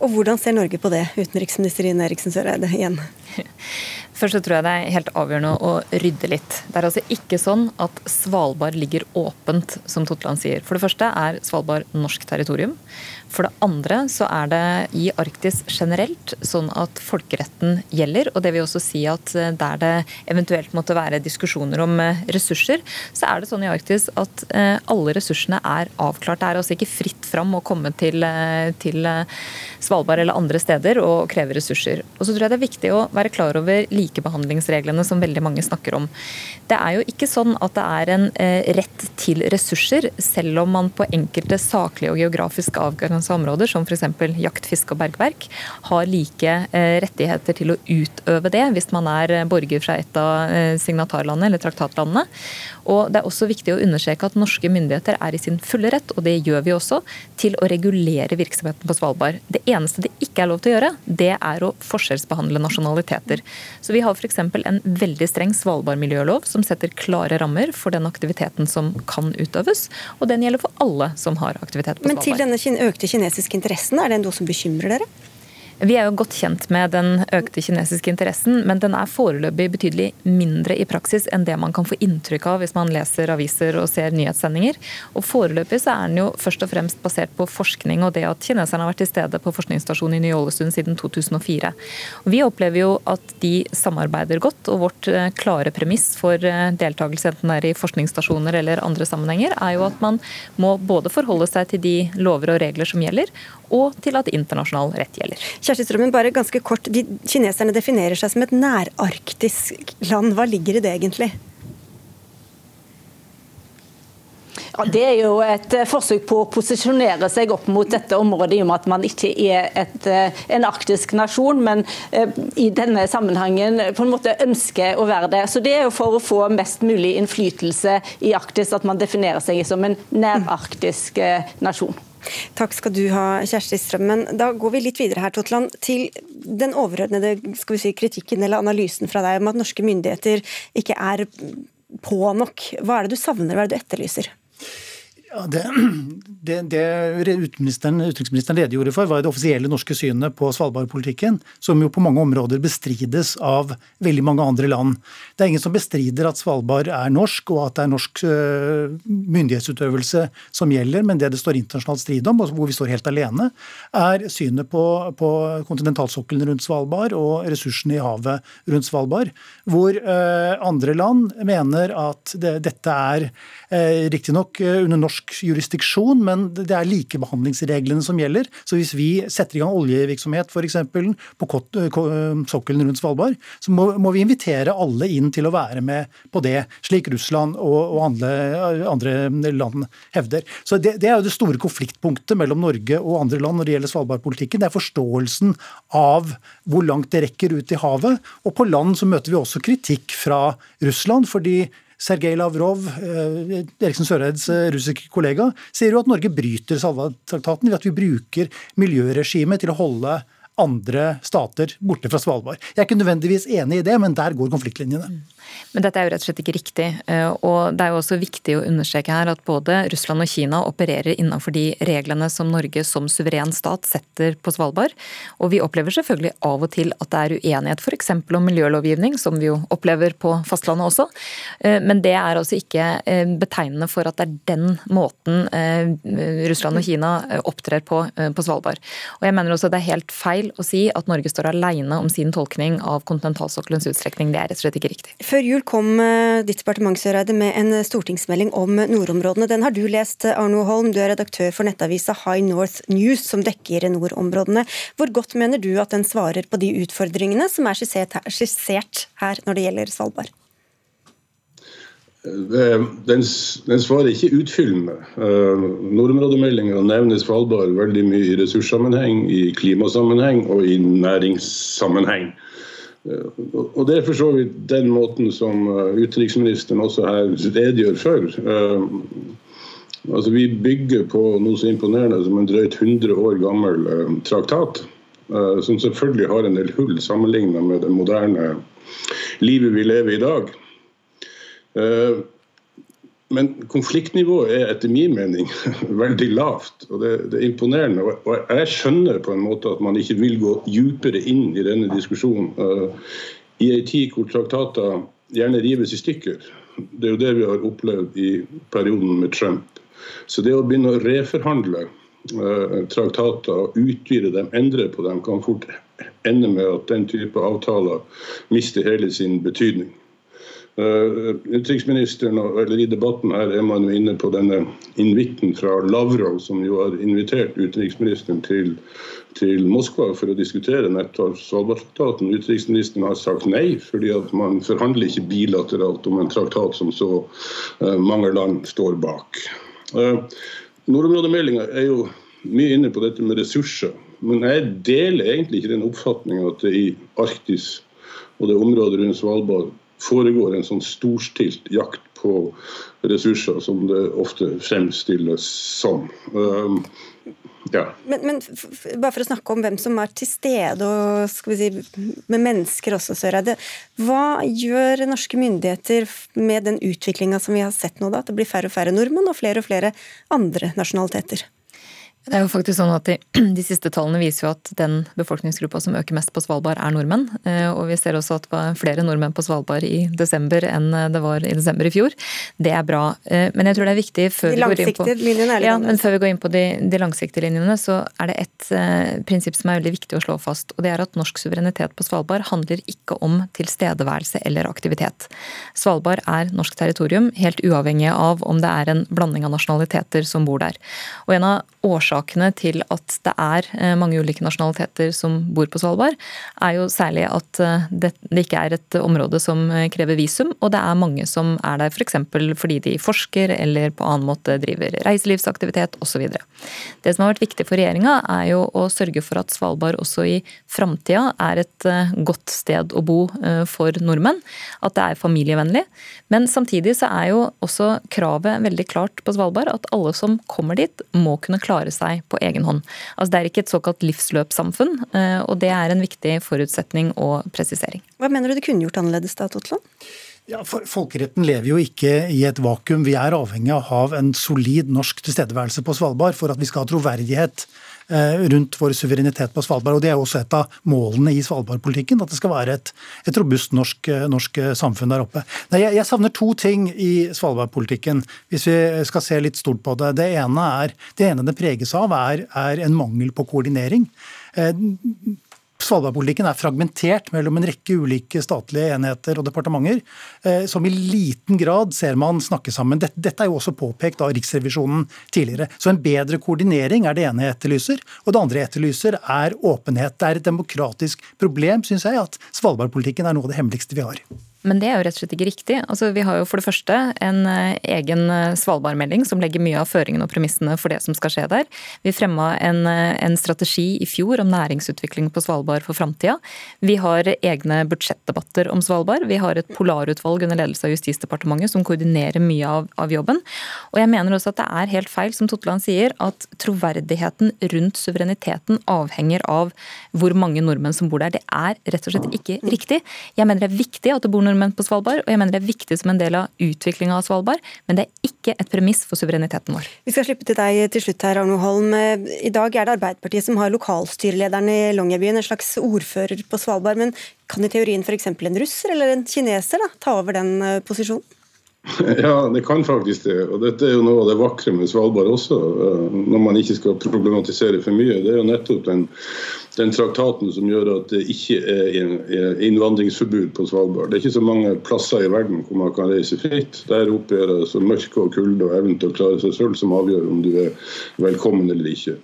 Og Hvordan ser Norge på det, utenriksminister Ine Eriksen Søreide igjen? Først så tror jeg det er helt avgjørende å rydde litt. Det er altså ikke sånn at Svalbard ligger åpent, som Totland sier. For det første er Svalbard norsk territorium. For det andre så er det i Arktis generelt sånn at folkeretten gjelder. Og det vil også si at eh, der det eventuelt måtte være diskusjoner om eh, ressurser, så er det sånn i Arktis at alle ressursene er avklart. Det er altså ikke fritt fram å komme til, til Svalbard eller andre steder og kreve ressurser. Og så tror jeg det er viktig å være klar over likebehandlingsreglene som veldig mange snakker om. Det er jo ikke sånn at det er en eh, rett til ressurser, selv om man på enkelte saklige og geografiske avgrensa områder, som f.eks. jakt, fiske og bergverk, har like eh, rettigheter til å utøve det hvis man er borger fra et av eh, signatarlandene eller traktatlandene. Og Det er også viktig å understreke at norske myndigheter er i sin fulle rett, og det gjør vi også, til å regulere virksomheten på Svalbard. Det eneste det ikke er lov til å gjøre, det er å forskjellsbehandle nasjonaliteter. Så Vi har f.eks. en veldig streng Svalbard-miljølov som setter klare rammer for den aktiviteten som kan utøves, og den gjelder for alle som har aktivitet på Svalbard. Men til denne økte kinesiske interessen, er det noe som bekymrer dere? Vi er jo godt kjent med den økte kinesiske interessen, men den er foreløpig betydelig mindre i praksis enn det man kan få inntrykk av hvis man leser aviser og ser nyhetssendinger. Og Foreløpig så er den jo først og fremst basert på forskning og det at kineserne har vært til stede på forskningsstasjonen i Ny-Ålesund siden 2004. Og vi opplever jo at de samarbeider godt, og vårt eh, klare premiss for eh, deltakelse enten det er i forskningsstasjoner eller andre sammenhenger, er jo at man må både forholde seg til de lover og regler som gjelder, og til at internasjonal rett gjelder. Kjersti Strømmen, bare ganske kort. De, kineserne definerer seg som et nærarktisk land. Hva ligger i det egentlig? Ja, Det er jo et eh, forsøk på å posisjonere seg opp mot dette området, i og med at man ikke er et, eh, en arktisk nasjon, men eh, i denne sammenhengen på en måte ønsker å være det. Så Det er jo for å få mest mulig innflytelse i Arktis at man definerer seg som en nærarktisk nasjon. Takk skal du ha, Kjersti Strømmen. Da går vi litt videre her, Totland, til den overordnede si, kritikken eller analysen fra deg om at norske myndigheter ikke er på nok. Hva er det du savner, hva er det du etterlyser? Ja, det, det, det utenriksministeren, utenriksministeren redegjorde for, var det offisielle norske synet på Svalbard-politikken, som jo på mange områder bestrides av veldig mange andre land. Det er ingen som bestrider at Svalbard er norsk, og at det er norsk øh, myndighetsutøvelse som gjelder, men det det står internasjonalt strid om, og hvor vi står helt alene, er synet på, på kontinentalsokkelen rundt Svalbard og ressursene i havet rundt Svalbard, hvor øh, andre land mener at det, dette er øh, riktignok under norsk norsk jurisdiksjon, men det er likebehandlingsreglene som gjelder. Så hvis vi setter i gang oljevirksomhet f.eks. på sokkelen rundt Svalbard, så må, må, vi invitere alle inn til å være med på det, slik Russland og, og andre, andre, land hevder. Så det, det, er jo det store konfliktpunktet mellom Norge og andre land når det gjelder Svalbard-politikken. Det er forståelsen av hvor langt det rekker ut i havet. Og på land så møter vi også kritikk fra Russland. fordi Sergej Lavrov, eh, Eriksen Søreids eh, russiske kollega, sier jo at Norge bryter Salva-traktaten ved at vi bruker miljøregimet til å holde andre stater borte fra Svalbard. Jeg er ikke nødvendigvis enig i det, men der går konfliktlinjene. Men dette er jo rett og slett ikke riktig. Eh, og det er jo også viktig å understreke her at både Russland og Kina opererer innenfor de reglene som Norge som suveren stat setter på Svalbard. Og vi opplever selvfølgelig av og til at det er uenighet f.eks. om miljølovgivning, som vi jo opplever på fastlandet også. Eh, men det er altså ikke eh, betegnende for at det er den måten Russland og Kina opptrer på på Svalbard. Og jeg mener også det er helt feil å si at Norge står alene om sin tolkning av kontinentalsokkelens utstrekning. Det er rett og slett ikke riktig. Før før jul kom eh, ditt departement med en stortingsmelding om nordområdene. Den har du lest, Arno Holm. Du er redaktør for nettavisa High North News, som dekker nordområdene. Hvor godt mener du at den svarer på de utfordringene som er skissert her når det gjelder Svalbard? Den, den svarer ikke utfyllende. Nordområdemeldinga nevner Svalbard veldig mye i ressurssammenheng, i klimasammenheng og i næringssammenheng. Eh, og Det er for så vidt den måten som eh, utenriksministeren også her redegjør for. Eh, altså Vi bygger på noe så imponerende som en drøyt 100 år gammel traktat. Som selvfølgelig har en del hull sammenlignet med det moderne livet vi lever i i dag. Men konfliktnivået er etter min mening veldig lavt, og det, det, er imponerende. Og jeg skjønner på en måte at man ikke vil gå dypere inn i denne diskusjonen uh, i en tid hvor traktater gjerne rives i stykker. Det er jo det vi har opplevd i perioden med Trump. Så det å begynne å reforhandle traktater, og utvide dem, endre på dem, kan fort ende med at den type avtaler mister hele sin betydning. Uh, utenriksministeren, eller I debatten her er man jo inne på denne invitten fra Lavrov, som jo har invitert utenriksministeren til, til Moskva for å diskutere nettopp Svalbardtraktaten. Utenriksministeren har sagt nei, fordi at man forhandler ikke bilateralt om en traktat som så uh, mange land står bak. Uh, Nordområdemeldinga er jo mye inne på dette med ressurser. Men jeg deler egentlig ikke den oppfatninga at det i Arktis og det området rundt Svalbard foregår en sånn storstilt jakt på ressurser, som det ofte fremstilles som. Um, ja. Men, men bare for å snakke om hvem som er til stede, og skal vi si, med mennesker også, Søreide. Hva gjør norske myndigheter med den utviklinga som vi har sett nå, da? At det blir færre og færre nordmenn og flere og flere andre nasjonaliteter? Det er jo faktisk sånn at de, de, siste tallene viser jo at den befolkningsgruppa som øker mest på Svalbard, er nordmenn. Eh, og vi ser også at det var flere nordmenn på Svalbard i desember enn det var i desember i fjor. Det er bra. Eh, men jeg tror det er viktig før, vi går, på, ja, men før vi går inn på de, de langsiktige linjene, så er det et uh, prinsipp som er veldig viktig å slå fast. Og det er at norsk suverenitet på Svalbard handler ikke om tilstedeværelse eller aktivitet. Svalbard er norsk territorium, helt uavhengig av om det er en blanding av nasjonaliteter som bor der. Og en av årsakene til at det er eh, mange ulike nasjonaliteter som bor på Svalbard, er jo særlig at eh, det, ikke er et område som eh, krever visum, og det er mange som er der f.eks. For fordi de forsker eller på annen måte driver reiselivsaktivitet osv. Det som har vært viktig for regjeringa, er jo å sørge for at Svalbard også i framtida er et godt sted å bo for nordmenn. At det er familievennlig. Men samtidig så er jo også kravet veldig klart på Svalbard at alle som kommer dit, må kunne klare seg seg på egen hånd. Altså Det er ikke et såkalt livsløpssamfunn, eh, og det er en viktig forutsetning og presisering. Hva mener du du kunne gjort annerledes da, Totland? Ja, for Folkeretten lever jo ikke i et vakuum. Vi er avhengig av å ha en solid norsk tilstedeværelse på Svalbard for at vi skal ha troverdighet rundt vår suverenitet på Svalbard. og Det er også et av målene i Svalbard-politikken, at det skal være et, et robust norsk, eh, norsk, eh, samfunn der oppe. Nei, jeg, jeg, savner to ting i Svalbard-politikken, hvis vi skal se litt stort på det. Det ene, er, det, ene preges av, er, er en mangel på koordinering. Svalbardpolitikken er fragmentert mellom en rekke ulike statlige enheter og departementer, eh, som i liten grad ser man snakke sammen. Dette, er jo også påpekt av Riksrevisjonen tidligere. Så en bedre koordinering er det ene jeg etterlyser. Og det andre jeg etterlyser er åpenhet. Det er et demokratisk problem, syns jeg, at Svalbardpolitikken er noe av det hemmeligste vi har. Men det er jo rett og slett ikke riktig. Altså, vi har jo for det første en eh, egen eh, Svalbard-melding som legger mye av føringene og premissene for det som skal skje der. Vi fremma en, eh, en, strategi i fjor om næringsutvikling på Svalbard for framtida. Vi har egne budsjettdebatter om Svalbard. Vi har et polarutvalg under ledelse av Justisdepartementet som koordinerer mye av, av, jobben. Og jeg mener også at det er helt feil, som Totland sier, at troverdigheten rundt suvereniteten avhenger av hvor mange nordmenn som bor der. Det er rett og slett ikke riktig. Jeg mener det er viktig at det bor nordmenn på Svalbard, og jeg mener det er viktig som en del av utviklinga av Svalbard, men det er ikke et premiss for suvereniteten vår. Vi skal slippe til deg til slutt her, Arno Holm. I dag er det Arbeiderpartiet som har lokalstyrelederen i Longyearbyen, en slags ordfører på Svalbard. Men kan i teorien f.eks. en russer eller en kineser da, ta over den eh, posisjonen? Ja, det kan faktisk det. Og dette er jo noe av det vakre med Svalbard også, eh, når man ikke skal problematisere for mye. Det er jo nettopp den den traktaten som gjør at det ikke er innvandringsforbud på Svalbard. Det er ikke så mange plasser i verden hvor man kan reise fritt. Der oppe er det altså mørke og kulde og evnen til å klare seg selv som avgjør om du er velkommen eller ikke.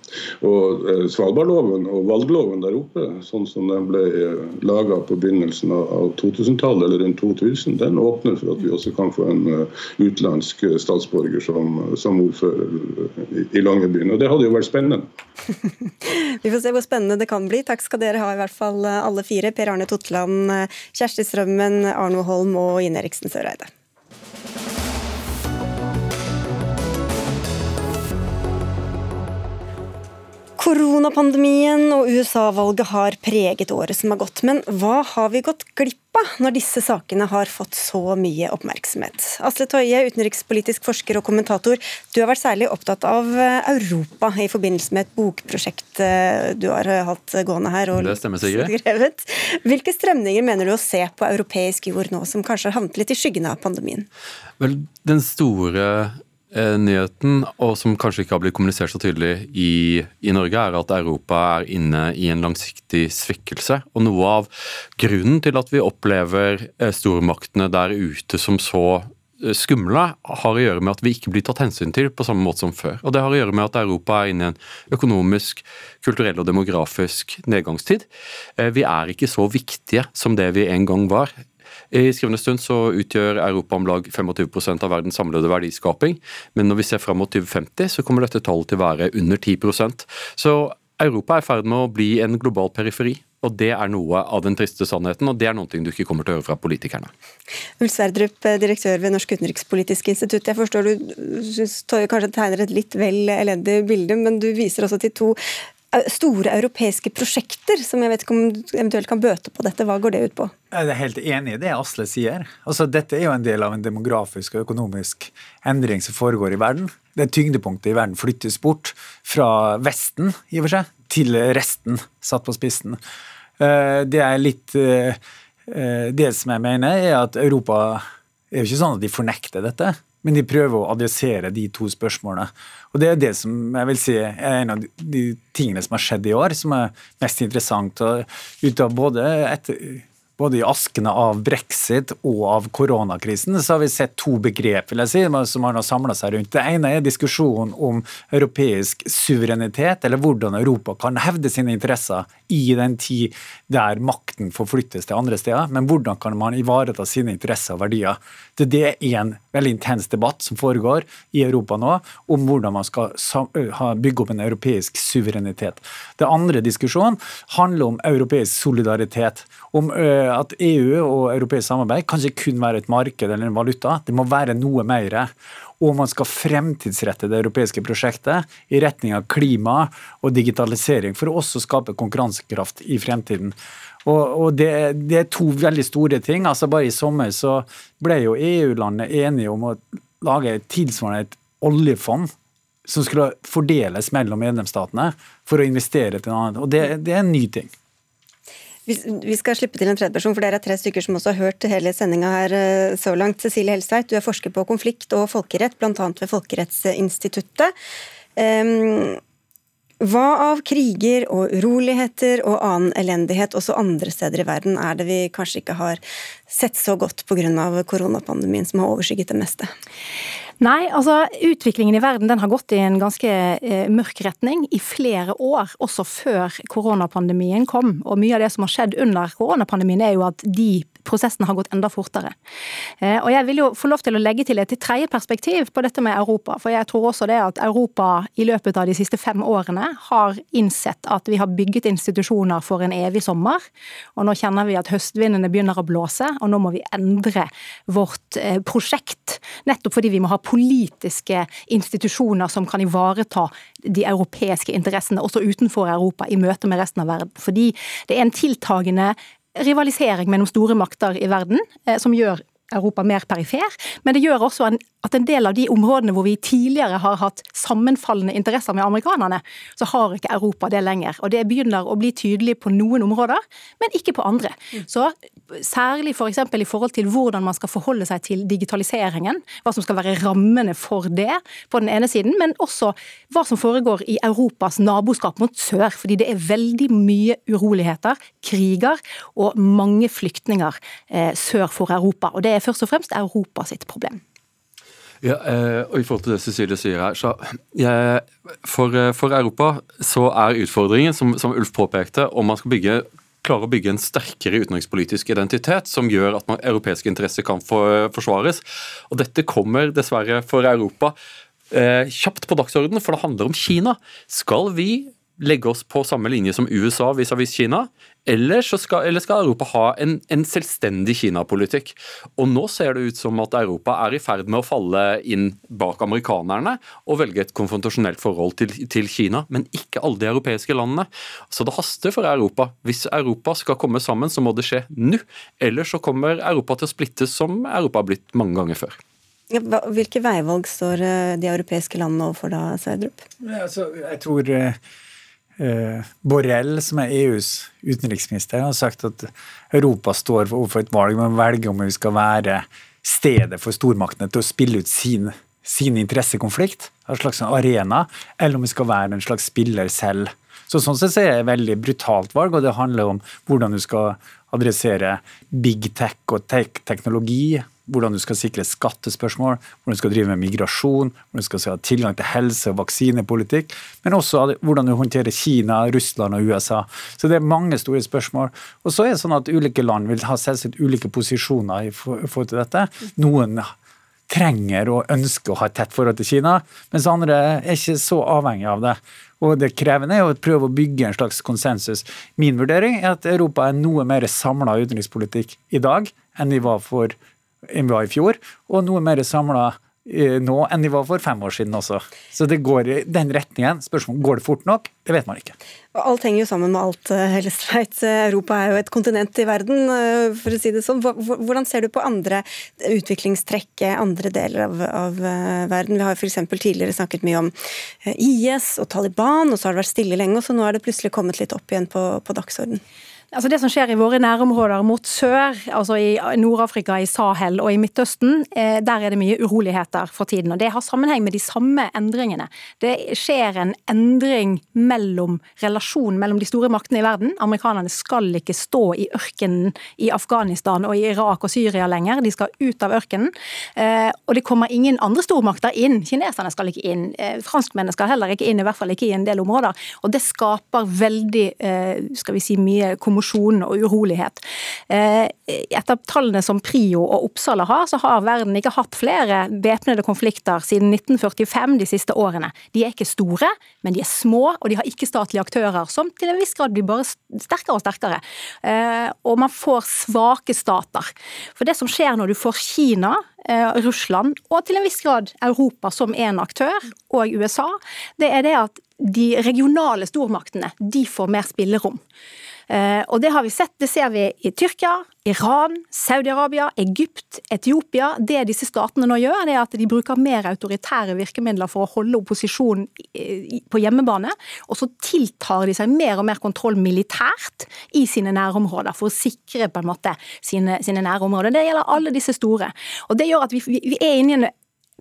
Og eh, Svalbardloven og valgloven der oppe, sånn som den ble eh, laga på begynnelsen av 2000-tallet, eller rundt 2000, den åpner for at vi også kan få en uh, utenlandsk statsborger som, som ordfører i Longyearbyen. Og det hadde jo vært spennende. vi får se hvor spennende det kan bli. Takk skal dere ha, i hvert fall eh, alle fire. Per Arne Totland, eh, Kjersti Strømmen, Arno Holm og Ine Eriksen Søreide. Koronapandemien og USA-valget har preget året som har gått, men hva har vi gått glipp av når disse sakene har fått så mye oppmerksomhet? Asle Toje, utenrikspolitisk forsker og kommentator, du har vært særlig opptatt av eh, Europa i forbindelse med et bokprosjekt eh, du har eh, hatt gående her. Og det stemmer sikkert. Hvilke strømninger mener du å se på europeisk jord nå, som kanskje har havnet litt i skyggen av pandemien? Vel, den store nyheten, og som kanskje ikke har blitt kommunisert så tydelig i, i, Norge, er at Europa er inne i en langsiktig svekkelse. Og noe av grunnen til at vi opplever eh, stormaktene der ute som så eh, skumle, har å gjøre med at vi ikke blir tatt hensyn til på samme måte som før. Og det har å gjøre med at Europa er inne i en økonomisk, kulturell og demografisk nedgangstid. Vi er ikke så viktige som det vi en gang var. I skrivende stund så utgjør Europa om lag 25% av verdens samlede verdiskaping, men når vi ser fram mot 2050, så kommer dette tallet til å være under 10% Så Europa er i ferd med å bli en global periferi. Og Det er noe av den triste sannheten, og det er noe du ikke kommer til å høre fra politikerne. Ulf Sverdrup, direktør ved Norsk utenrikspolitisk institutt. Jeg forstår du syns kanskje tegner et litt vel elendig bilde, men du viser også til to store europeiske prosjekter, som jeg vet ikke om eventuelt kan bøte på dette. Hva går det ut på? Jeg er helt enig i det Asle sier. Altså, dette er jo en del av en demografisk og økonomisk endring som foregår i verden. Det tyngdepunktet i verden flyttes bort fra Vesten i og for seg, til resten, satt på spissen. Eh, det er litt eh, eh, Det som jeg mener, er at Europa er jo ikke sånn at de fornekter dette men de prøver å adressere de to spørsmålene. Og Det er det som jeg vil si er en av de tingene som har skjedd i år, som er mest interessant. Ut av både etter, både i askene av brexit og av koronakrisen, så har vi sett to begrep vil jeg si, som har samla seg rundt. Det ene er diskusjonen om europeisk suverenitet, eller hvordan Europa kan hevde sine interesser i den tid der makten forflyttes til andre steder. Men hvordan kan man ivareta sine interesser og verdier? Det, det er en veldig intens debatt som foregår i Europa nå, om hvordan man skal bygge opp en europeisk suverenitet. Det andre diskusjonen handler om europeisk solidaritet. Om at EU og europeisk samarbeid kan ikke kun være et marked eller en valuta, det må være noe mer. Og man skal fremtidsrette det europeiske prosjektet i retning av klima og digitalisering, for å også skape konkurransekraft i fremtiden. Og, og det, det, er to veldig store ting. altså Bare i sommer så ble jo EU-landet enige om å lage tilsvarende et oljefond som skulle fordeles mellom medlemsstatene for å investere til noe annet. Og det, det er en ny ting. Vi skal slippe til en tredjeperson, for dere er tre stykker som også har hørt hele sendinga her eh, så langt. Cecilie Helstveit, du er forsker på konflikt og folkerett, bl.a. ved Folkerettsinstituttet. Hva av kriger og uroligheter og annen elendighet også andre steder i verden er det vi kanskje ikke har sett så godt pga. koronapandemien som har overskygget det meste? Nei, altså utviklingen i verden den har gått i en ganske eh, mørk retning i flere år, også før koronapandemien kom. Og mye av det som har skjedd under koronapandemien er jo at de prosessen har gått enda fortere. Eh, og Jeg vil jo få lov til å legge til et tredje perspektiv på dette med Europa. For jeg tror også det at Europa i løpet av de siste fem årene har innsett at vi har bygget institusjoner for en evig sommer. Og nå kjenner vi at høstvindene begynner å blåse, og nå må vi endre vårt eh, prosjekt. Nettopp fordi vi må ha politiske institusjoner som kan ivareta de europeiske interessene, også utenfor Europa, i møte med resten av verden. Fordi det er en tiltagende rivalisering mellom store makter i verden, eh, som gjør Europa mer perifer, men det gjør også at en del av de områdene hvor vi tidligere har hatt sammenfallende interesser med amerikanerne, så har ikke Europa det lenger. Og Det begynner å bli tydelig på noen områder, men ikke på andre. Så Særlig. For i forhold til hvordan man skal forholde seg til digitaliseringen, hva som skal være rammene for det på den ene siden, men også hva som foregår i Europas naboskap mot sør. Fordi det er veldig mye uroligheter, kriger og mange flyktninger eh, sør for Europa. Og det er først og fremst Europa sitt problem. Ja, eh, og I forhold til det Cecilie sier her, så jeg, for, eh, for, Europa så er utfordringen, som, som Ulf påpekte, om man skal bygge klare å bygge en sterkere utenrikspolitisk identitet som gjør at man, europeiske interesser kan for, forsvares. Og Dette kommer dessverre for Europa eh, kjapt på dagsordenen, for det handler om Kina. Skal vi legge oss på samme linje som USA vis-à-vis Kina, eller skal, eller skal, Europa ha en, en selvstendig Kina-politikk? Og Nå ser det ut som at Europa er i ferd med å falle inn bak amerikanerne og velge et konfrontasjonelt forhold til, til Kina, men ikke alle de europeiske landene. Så det haster for Europa. Hvis Europa skal komme sammen, så må det skje nå. Ellers så kommer Europa til å splittes som Europa har blitt mange ganger før. Hvilke veivalg står eh, de europeiske landene overfor da, Sverdrup? Ja, altså, jeg tror Eh, Borrell, som er EUs utenriksminister, har sagt at Europa står overfor et valg med å velge om vi skal være stedet for stormaktene til å spille ut sin, sin interessekonflikt, en slags arena, eller om vi skal være en slags spiller selv. Så Sånn sett er det et veldig brutalt valg, og det handler om hvordan du skal adressere big tech og tek teknologi. Hvordan du skal sikre skattespørsmål, hvordan du skal drive med migrasjon, hvordan du skal ha tilgang til helse- og vaksinepolitikk. Men også hvordan du håndterer Kina, Russland og USA. Så det er mange store spørsmål. Og så er det sånn at ulike land vil ha selvsagt ulike posisjoner i forhold til dette. Noen trenger og ønsker å ha et tett forhold til Kina, mens andre er ikke så avhengig av det. Og Det krevende er å prøve å bygge en slags konsensus. Min vurdering er at Europa er noe mer samla utenrikspolitikk i dag enn de var, for, enn vi var i fjor, og noe mer samla Eh, nå enn de var for fem år siden også. Så det går i den retningen. Spørsmålet går det fort nok? Det vet man ikke. Alt henger jo sammen med alt, eh, Hellestveit. Europa er jo et kontinent i verden, eh, for å si det sånn. Hvordan ser du på andre utviklingstrekk, andre deler av, av verden? Vi har f.eks. tidligere snakket mye om IS og Taliban, og så har det vært stille lenge, og så nå er det plutselig kommet litt opp igjen på, på dagsorden. Altså Det som skjer i våre nærområder mot sør, altså i Nord-Afrika, i Sahel og i Midtøsten, eh, der er det mye uroligheter for tiden. og Det har sammenheng med de samme endringene. Det skjer en endring mellom relasjonen mellom de store maktene i verden. Amerikanerne skal ikke stå i ørkenen i Afghanistan og i Irak og Syria lenger. De skal ut av ørkenen. Eh, og det kommer ingen andre stormakter inn. Kineserne skal ikke inn. Eh, franskmennene skal heller ikke inn, i hvert fall ikke i en del områder. Og det skaper veldig, skal vi si, mye kommunikasjon kommorsjon og urolighet. Eh, etter tallene som Prio og Oppsala har, så har verden ikke hatt flere væpnede konflikter siden 1945 de siste årene. De er ikke store, men de er små, og de har ikke-statlige aktører, som til en viss grad blir bare sterkere og sterkere. Eh, og man får svake stater. For det som skjer når du får Kina, eh, Russland og til en viss grad Europa som en aktør, og USA, det er det at de regionale stormaktene de får mer spillerom. Eh, og det har vi sett, det ser vi i Tyrkia, Iran, Saudi-Arabia, Egypt, Etiopia. Det disse statene nå gjør, det er at de bruker mer autoritære virkemidler for å holde opposisjonen på hjemmebane. Og så tiltar de seg mer og mer kontroll militært i sine nærområder, for å sikre på en måte sine, sine nærområder. Det gjelder alle disse store. Og det gjør at vi, vi er inne i en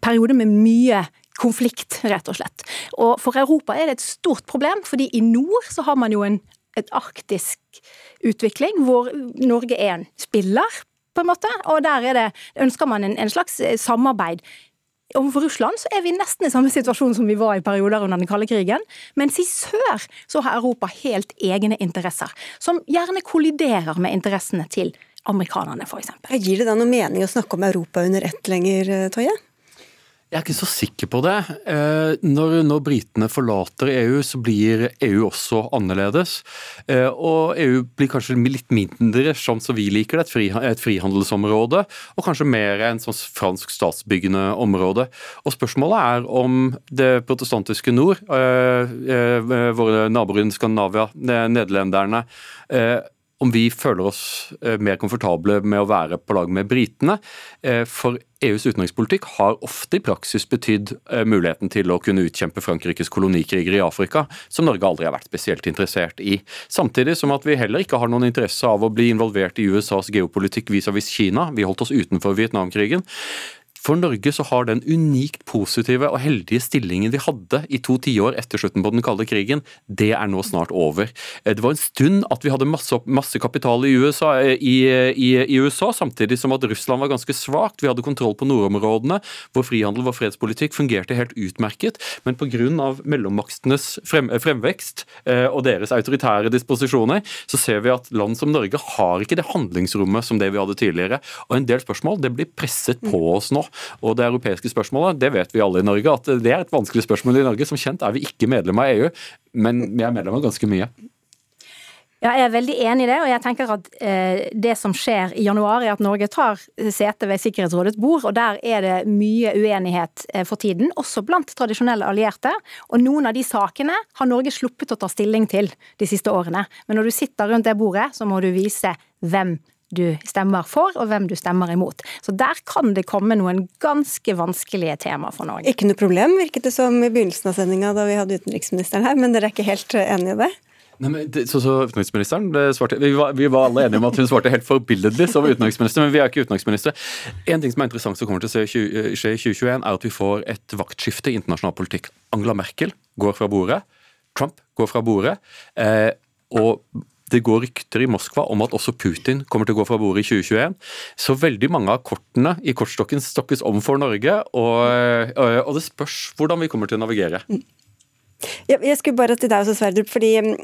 periode med mye konflikt, rett og slett. Og for Europa er det et stort problem, fordi i nord så har man jo en et arktisk utvikling, hvor Norge er en spiller, på en måte. Og der det, ønsker man en, en slags eh, samarbeid. Overfor Russland så er vi nesten i samme situasjon som vi var i perioder under den kalde krigen. Mens i sør så har Europa helt egne interesser, som gjerne kolliderer med interessene til amerikanerne, f.eks. Gir det da noe mening å snakke om Europa under ett lenger, eh, Toje? Jeg er ikke så sikker på det. Eh, når, når britene forlater EU, så blir EU også annerledes. Eh, og EU blir kanskje litt mindre sånn som vi liker det, et, frihandelsområde. Og kanskje mer en sånn fransk statsbyggende område. Og spørsmålet er om det protestantiske nord, eh, våre naboer i Skandinavia, nederlenderne, om vi føler oss eh, mer komfortable med å være på lag med britene. Eh, for EUs utenrikspolitikk har ofte i praksis betydd eh, muligheten til å kunne utkjempe Frankrikes kolonikriger i Afrika, som Norge aldri har vært spesielt interessert i. Samtidig som at vi heller ikke har noen interesse av å bli involvert i USAs geopolitikk vis-à-vis -vis Kina. Vi holdt oss utenfor Vietnamkrigen. For Norge så har den unikt positive og heldige stillingen vi hadde i to tiår etter slutten på den kalde krigen, det er nå snart over. Eh, det var en stund at vi hadde masse, masse kapital i USA, eh, i, i, i USA, samtidig som at Russland var ganske svakt. Vi hadde kontroll på nordområdene. Vår frihandel, vår fredspolitikk fungerte helt utmerket. Men pga. mellommaktenes frem, fremvekst eh, og deres autoritære disposisjoner, så ser vi at land som Norge har ikke det handlingsrommet som det vi hadde tidligere. Og en del spørsmål det blir presset på oss nå. Og det europeiske spørsmålet, det vet vi alle i Norge, at det er et vanskelig spørsmål i Norge. Som kjent er vi ikke medlem av EU, men vi er medlem av ganske mye. Ja, jeg er veldig enig i det, og jeg tenker at eh, det som skjer i januar, er at Norge tar sete ved Sikkerhetsrådets bord, og der er det mye uenighet eh, for tiden, også blant tradisjonelle allierte. Og noen av de sakene har Norge sluppet å ta stilling til de siste årene. Men når du sitter rundt det bordet, så må du vise hvem du stemmer for, og hvem du stemmer imot. Så der kan det komme noen ganske vanskelige tema for Norge. Ikke noe problem, virket det som i begynnelsen av sendinga da vi hadde utenriksministeren her, men dere er ikke helt enige i det? Nei, men det, så, så utenriksministeren svarte, vi var, vi var, alle enige om at hun svarte helt forbilledlig som utenriksminister, men vi er ikke utenriksministre. En ting som er interessant som kommer til å skje i 2021, er at vi får et vaktskifte i internasjonal politikk. Angela Merkel går fra bordet. Trump går fra bordet. Eh, og det går rykter i Moskva om at også Putin kommer til å gå fra bordet i 2021. Så veldig mange av kortene i kortstokken stokkes om for Norge, og, og det spørs hvordan vi kommer til å navigere. Jeg skulle bare til deg også, Sverdrup, fordi mm,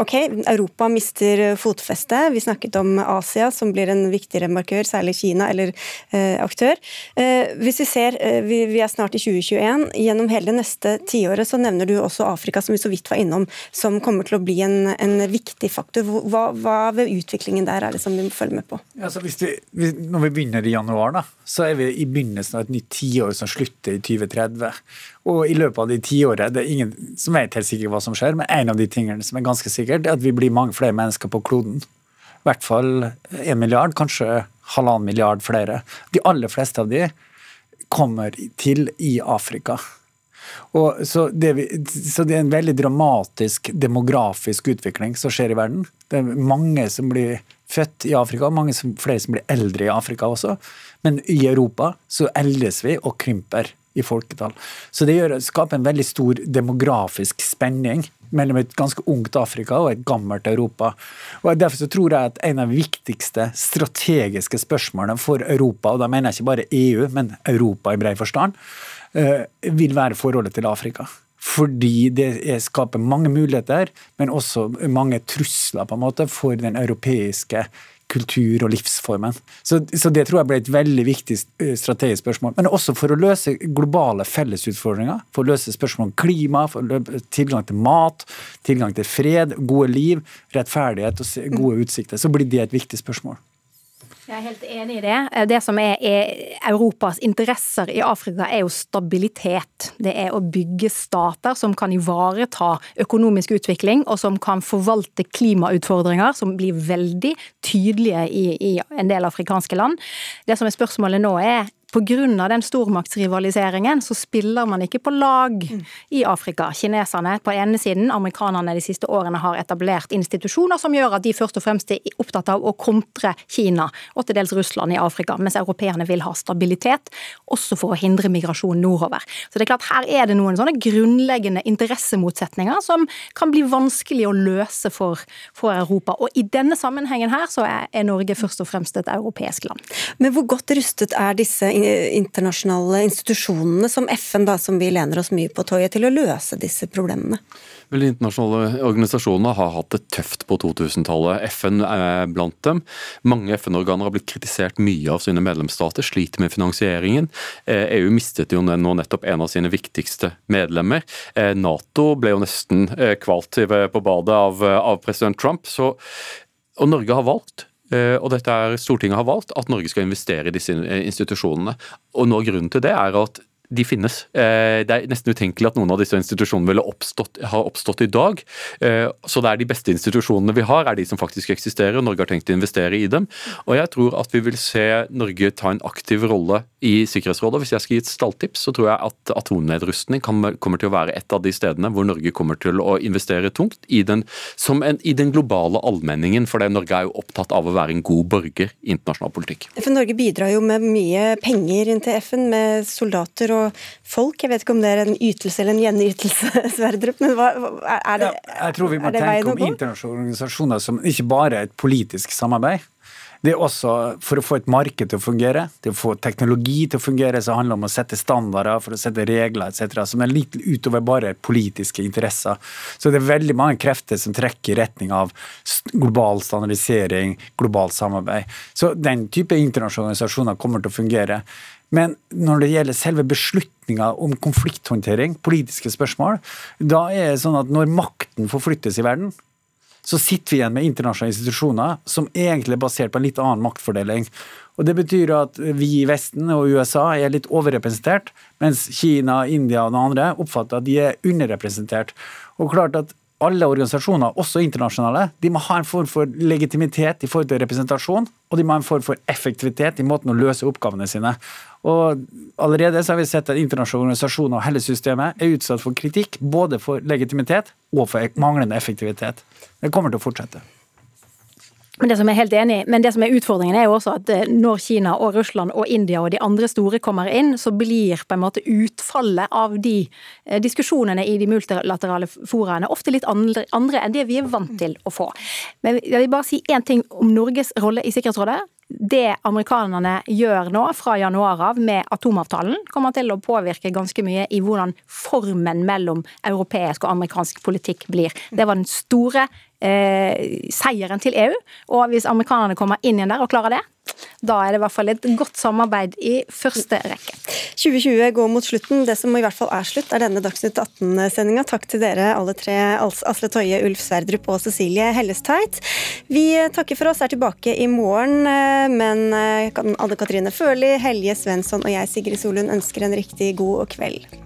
ok, Europa mister fotfeste. Vi snakket om Asia, som blir en viktigere markør, særlig Kina eller eh, aktør. Eh, hvis vi ser, eh, vi, vi, er snart i 2021, gjennom hele det neste tiåret så nevner du også Afrika, som vi så vidt var innom, som kommer til å bli en, en viktig faktor. Hva, hva, ved utviklingen der er det som vi må følge med på? Altså, vi, når vi begynner i januar, da, så er vi i begynnelsen av et nytt tiår som slutter i 2030. Og i løpet av de ti årene, det er ingen som vet helt sikkert hva som skjer, men en av de tingene som er ganske sikkert, er at vi blir mange flere mennesker på kloden. I hvert fall en milliard, kanskje halvannen milliard flere. De aller fleste av de kommer til i Afrika. Og så det, så, det, er en veldig dramatisk demografisk utvikling som skjer i verden. Det er mange som blir født i Afrika, mange som, flere som blir eldre i Afrika også. Men i Europa så eldes vi og krymper i folketall. Så det gjør, skaper en veldig stor demografisk spenning mellom et ganske ungt Afrika og et gammelt Europa. Og Derfor så tror jeg at en av de viktigste strategiske spørsmålene for Europa, og da mener jeg ikke bare EU, men Europa i bred forstand, eh, vil være forholdet til Afrika. Fordi det skaper mange muligheter, men også mange trusler på en måte for den europeiske kultur og livsformen. Så, så, det tror jeg ble et veldig viktig eh, strategisk spørsmål. Men også for å løse globale fellesutfordringer. For å løse spørsmål om klima, tilgang til mat, tilgang til fred, gode liv, rettferdighet og gode utsikter. Så blir det et viktig spørsmål. Jeg er helt enig i det. Det som er, er, Europas interesser i Afrika, er jo stabilitet. Det er å bygge stater som kan ivareta økonomisk utvikling, og som kan forvalte klimautfordringer, som blir veldig tydelige i, i en del afrikanske land. Det som er spørsmålet nå, er Pga. den stormaktsrivaliseringen så spiller man ikke på lag mm. i Afrika. Kineserne på ene siden, amerikanerne de siste årene har etablert institusjoner som gjør at de først og fremst er opptatt av å kontre Kina og til dels Russland i Afrika, mens europeerne vil ha stabilitet, også for å hindre migrasjon nordover. Så det er klart Her er det noen sånne grunnleggende interessemotsetninger som kan bli vanskelig å løse for, for Europa. Og i denne sammenhengen her så er, er Norge først og fremst et europeisk land. Men hvor godt rustet er disse internasjonale institusjonene som FN, da, som vi lener oss mye på toget, til å løse disse problemene? Vel, De internasjonale organisasjonene har hatt det tøft på 2000-tallet. FN er blant dem. Mange FN-organer har blitt kritisert mye av sine medlemsstater, sliter med finansieringen. EU eh, e mistet jo nå nettopp en av sine viktigste medlemmer. Eh, Nato ble jo nesten eh, kvalt på badet av, av president Trump. Så, og Norge har valgt og dette er Stortinget har valgt at Norge skal investere i disse institusjonene. Og noe av grunnen til det er at de finnes. Eh, det er nesten utenkelig at noen av disse institusjonene ville oppstått, ha oppstått i dag. Eh, så det er de beste institusjonene vi har, er de som faktisk eksisterer. og Norge har tenkt å investere i dem. Og jeg tror at vi vil se Norge ta en aktiv rolle i Sikkerhetsrådet. Hvis jeg skal gi et stalltips, så tror jeg at atomnedrustning kommer til å være et av de stedene hvor Norge kommer til å investere tungt i den, en, i den globale allmenningen. For Norge er jo opptatt av å være en god borger i internasjonal politikk. For Norge bidrar jo med mye penger inn til FN, med soldater og og folk. Jeg vet ikke om det er en ytelse eller en gjenytelse, Sverdrup, men hva, er det veien å gå? Jeg tror vi må tenke om internasjonale organisasjoner som ikke bare er et politisk samarbeid. Det er også For å få et marked til å fungere, til å få teknologi til å fungere, så handler det om å sette standarder, for å sette regler etc., som er litt utover bare politiske interesser. Så det er veldig mange krefter som trekker i retning av global standardisering, globalt samarbeid. Så den type internasjonale organisasjoner kommer til å fungere. Men når det gjelder selve beslutninga om konflikthåndtering, politiske spørsmål, da er det sånn at når makten forflyttes i verden, så sitter vi igjen med internasjonale institusjoner som egentlig er basert på en litt annen maktfordeling. Og Det betyr at vi i Vesten og USA er litt overrepresentert, mens Kina, India og noen andre oppfatter at de er underrepresentert. Og klart at alle organisasjoner, også internasjonale, de må ha en form for legitimitet i forhold til representasjon, og de må ha en form for effektivitet i måten å løse oppgavene sine. Og Allerede så har vi sett at internasjonale organisasjoner og hele systemet er utsatt for kritikk både for legitimitet og for manglende effektivitet. Det kommer til å fortsette. Men det som er helt enig, men det som er utfordringen er jo også at eh, når Kina og Russland og India og de andre store kommer inn, så blir på en måte utfallet av de eh, diskusjonene i de multilaterale foraene ofte litt andre, andre enn det vi er vant til å få. Men jeg vil bare si én ting om Norges rolle i Sikkerhetsrådet det amerikanerne gjør nå fra januar av med atomavtalen, kommer til å påvirke ganske mye i hvordan formen mellom europeisk og amerikansk politikk blir. Det var den store eh, seieren til EU, og hvis amerikanerne kommer inn igjen der og klarer det, da er det i hvert fall et godt samarbeid i første rekke. 2020 går mot slutten. Det som i hvert fall er slutt, er denne Dagsnytt 18-sendinga. Takk til dere alle tre, Asle Toje, Ulf Sverdrup og Cecilie Hellestveit. Vi takker for oss, er tilbake i morgen, eh, men eh, Anne Katrine Førli, Helje Svensson og jeg, Sigrid Solund, ønsker en riktig god kveld.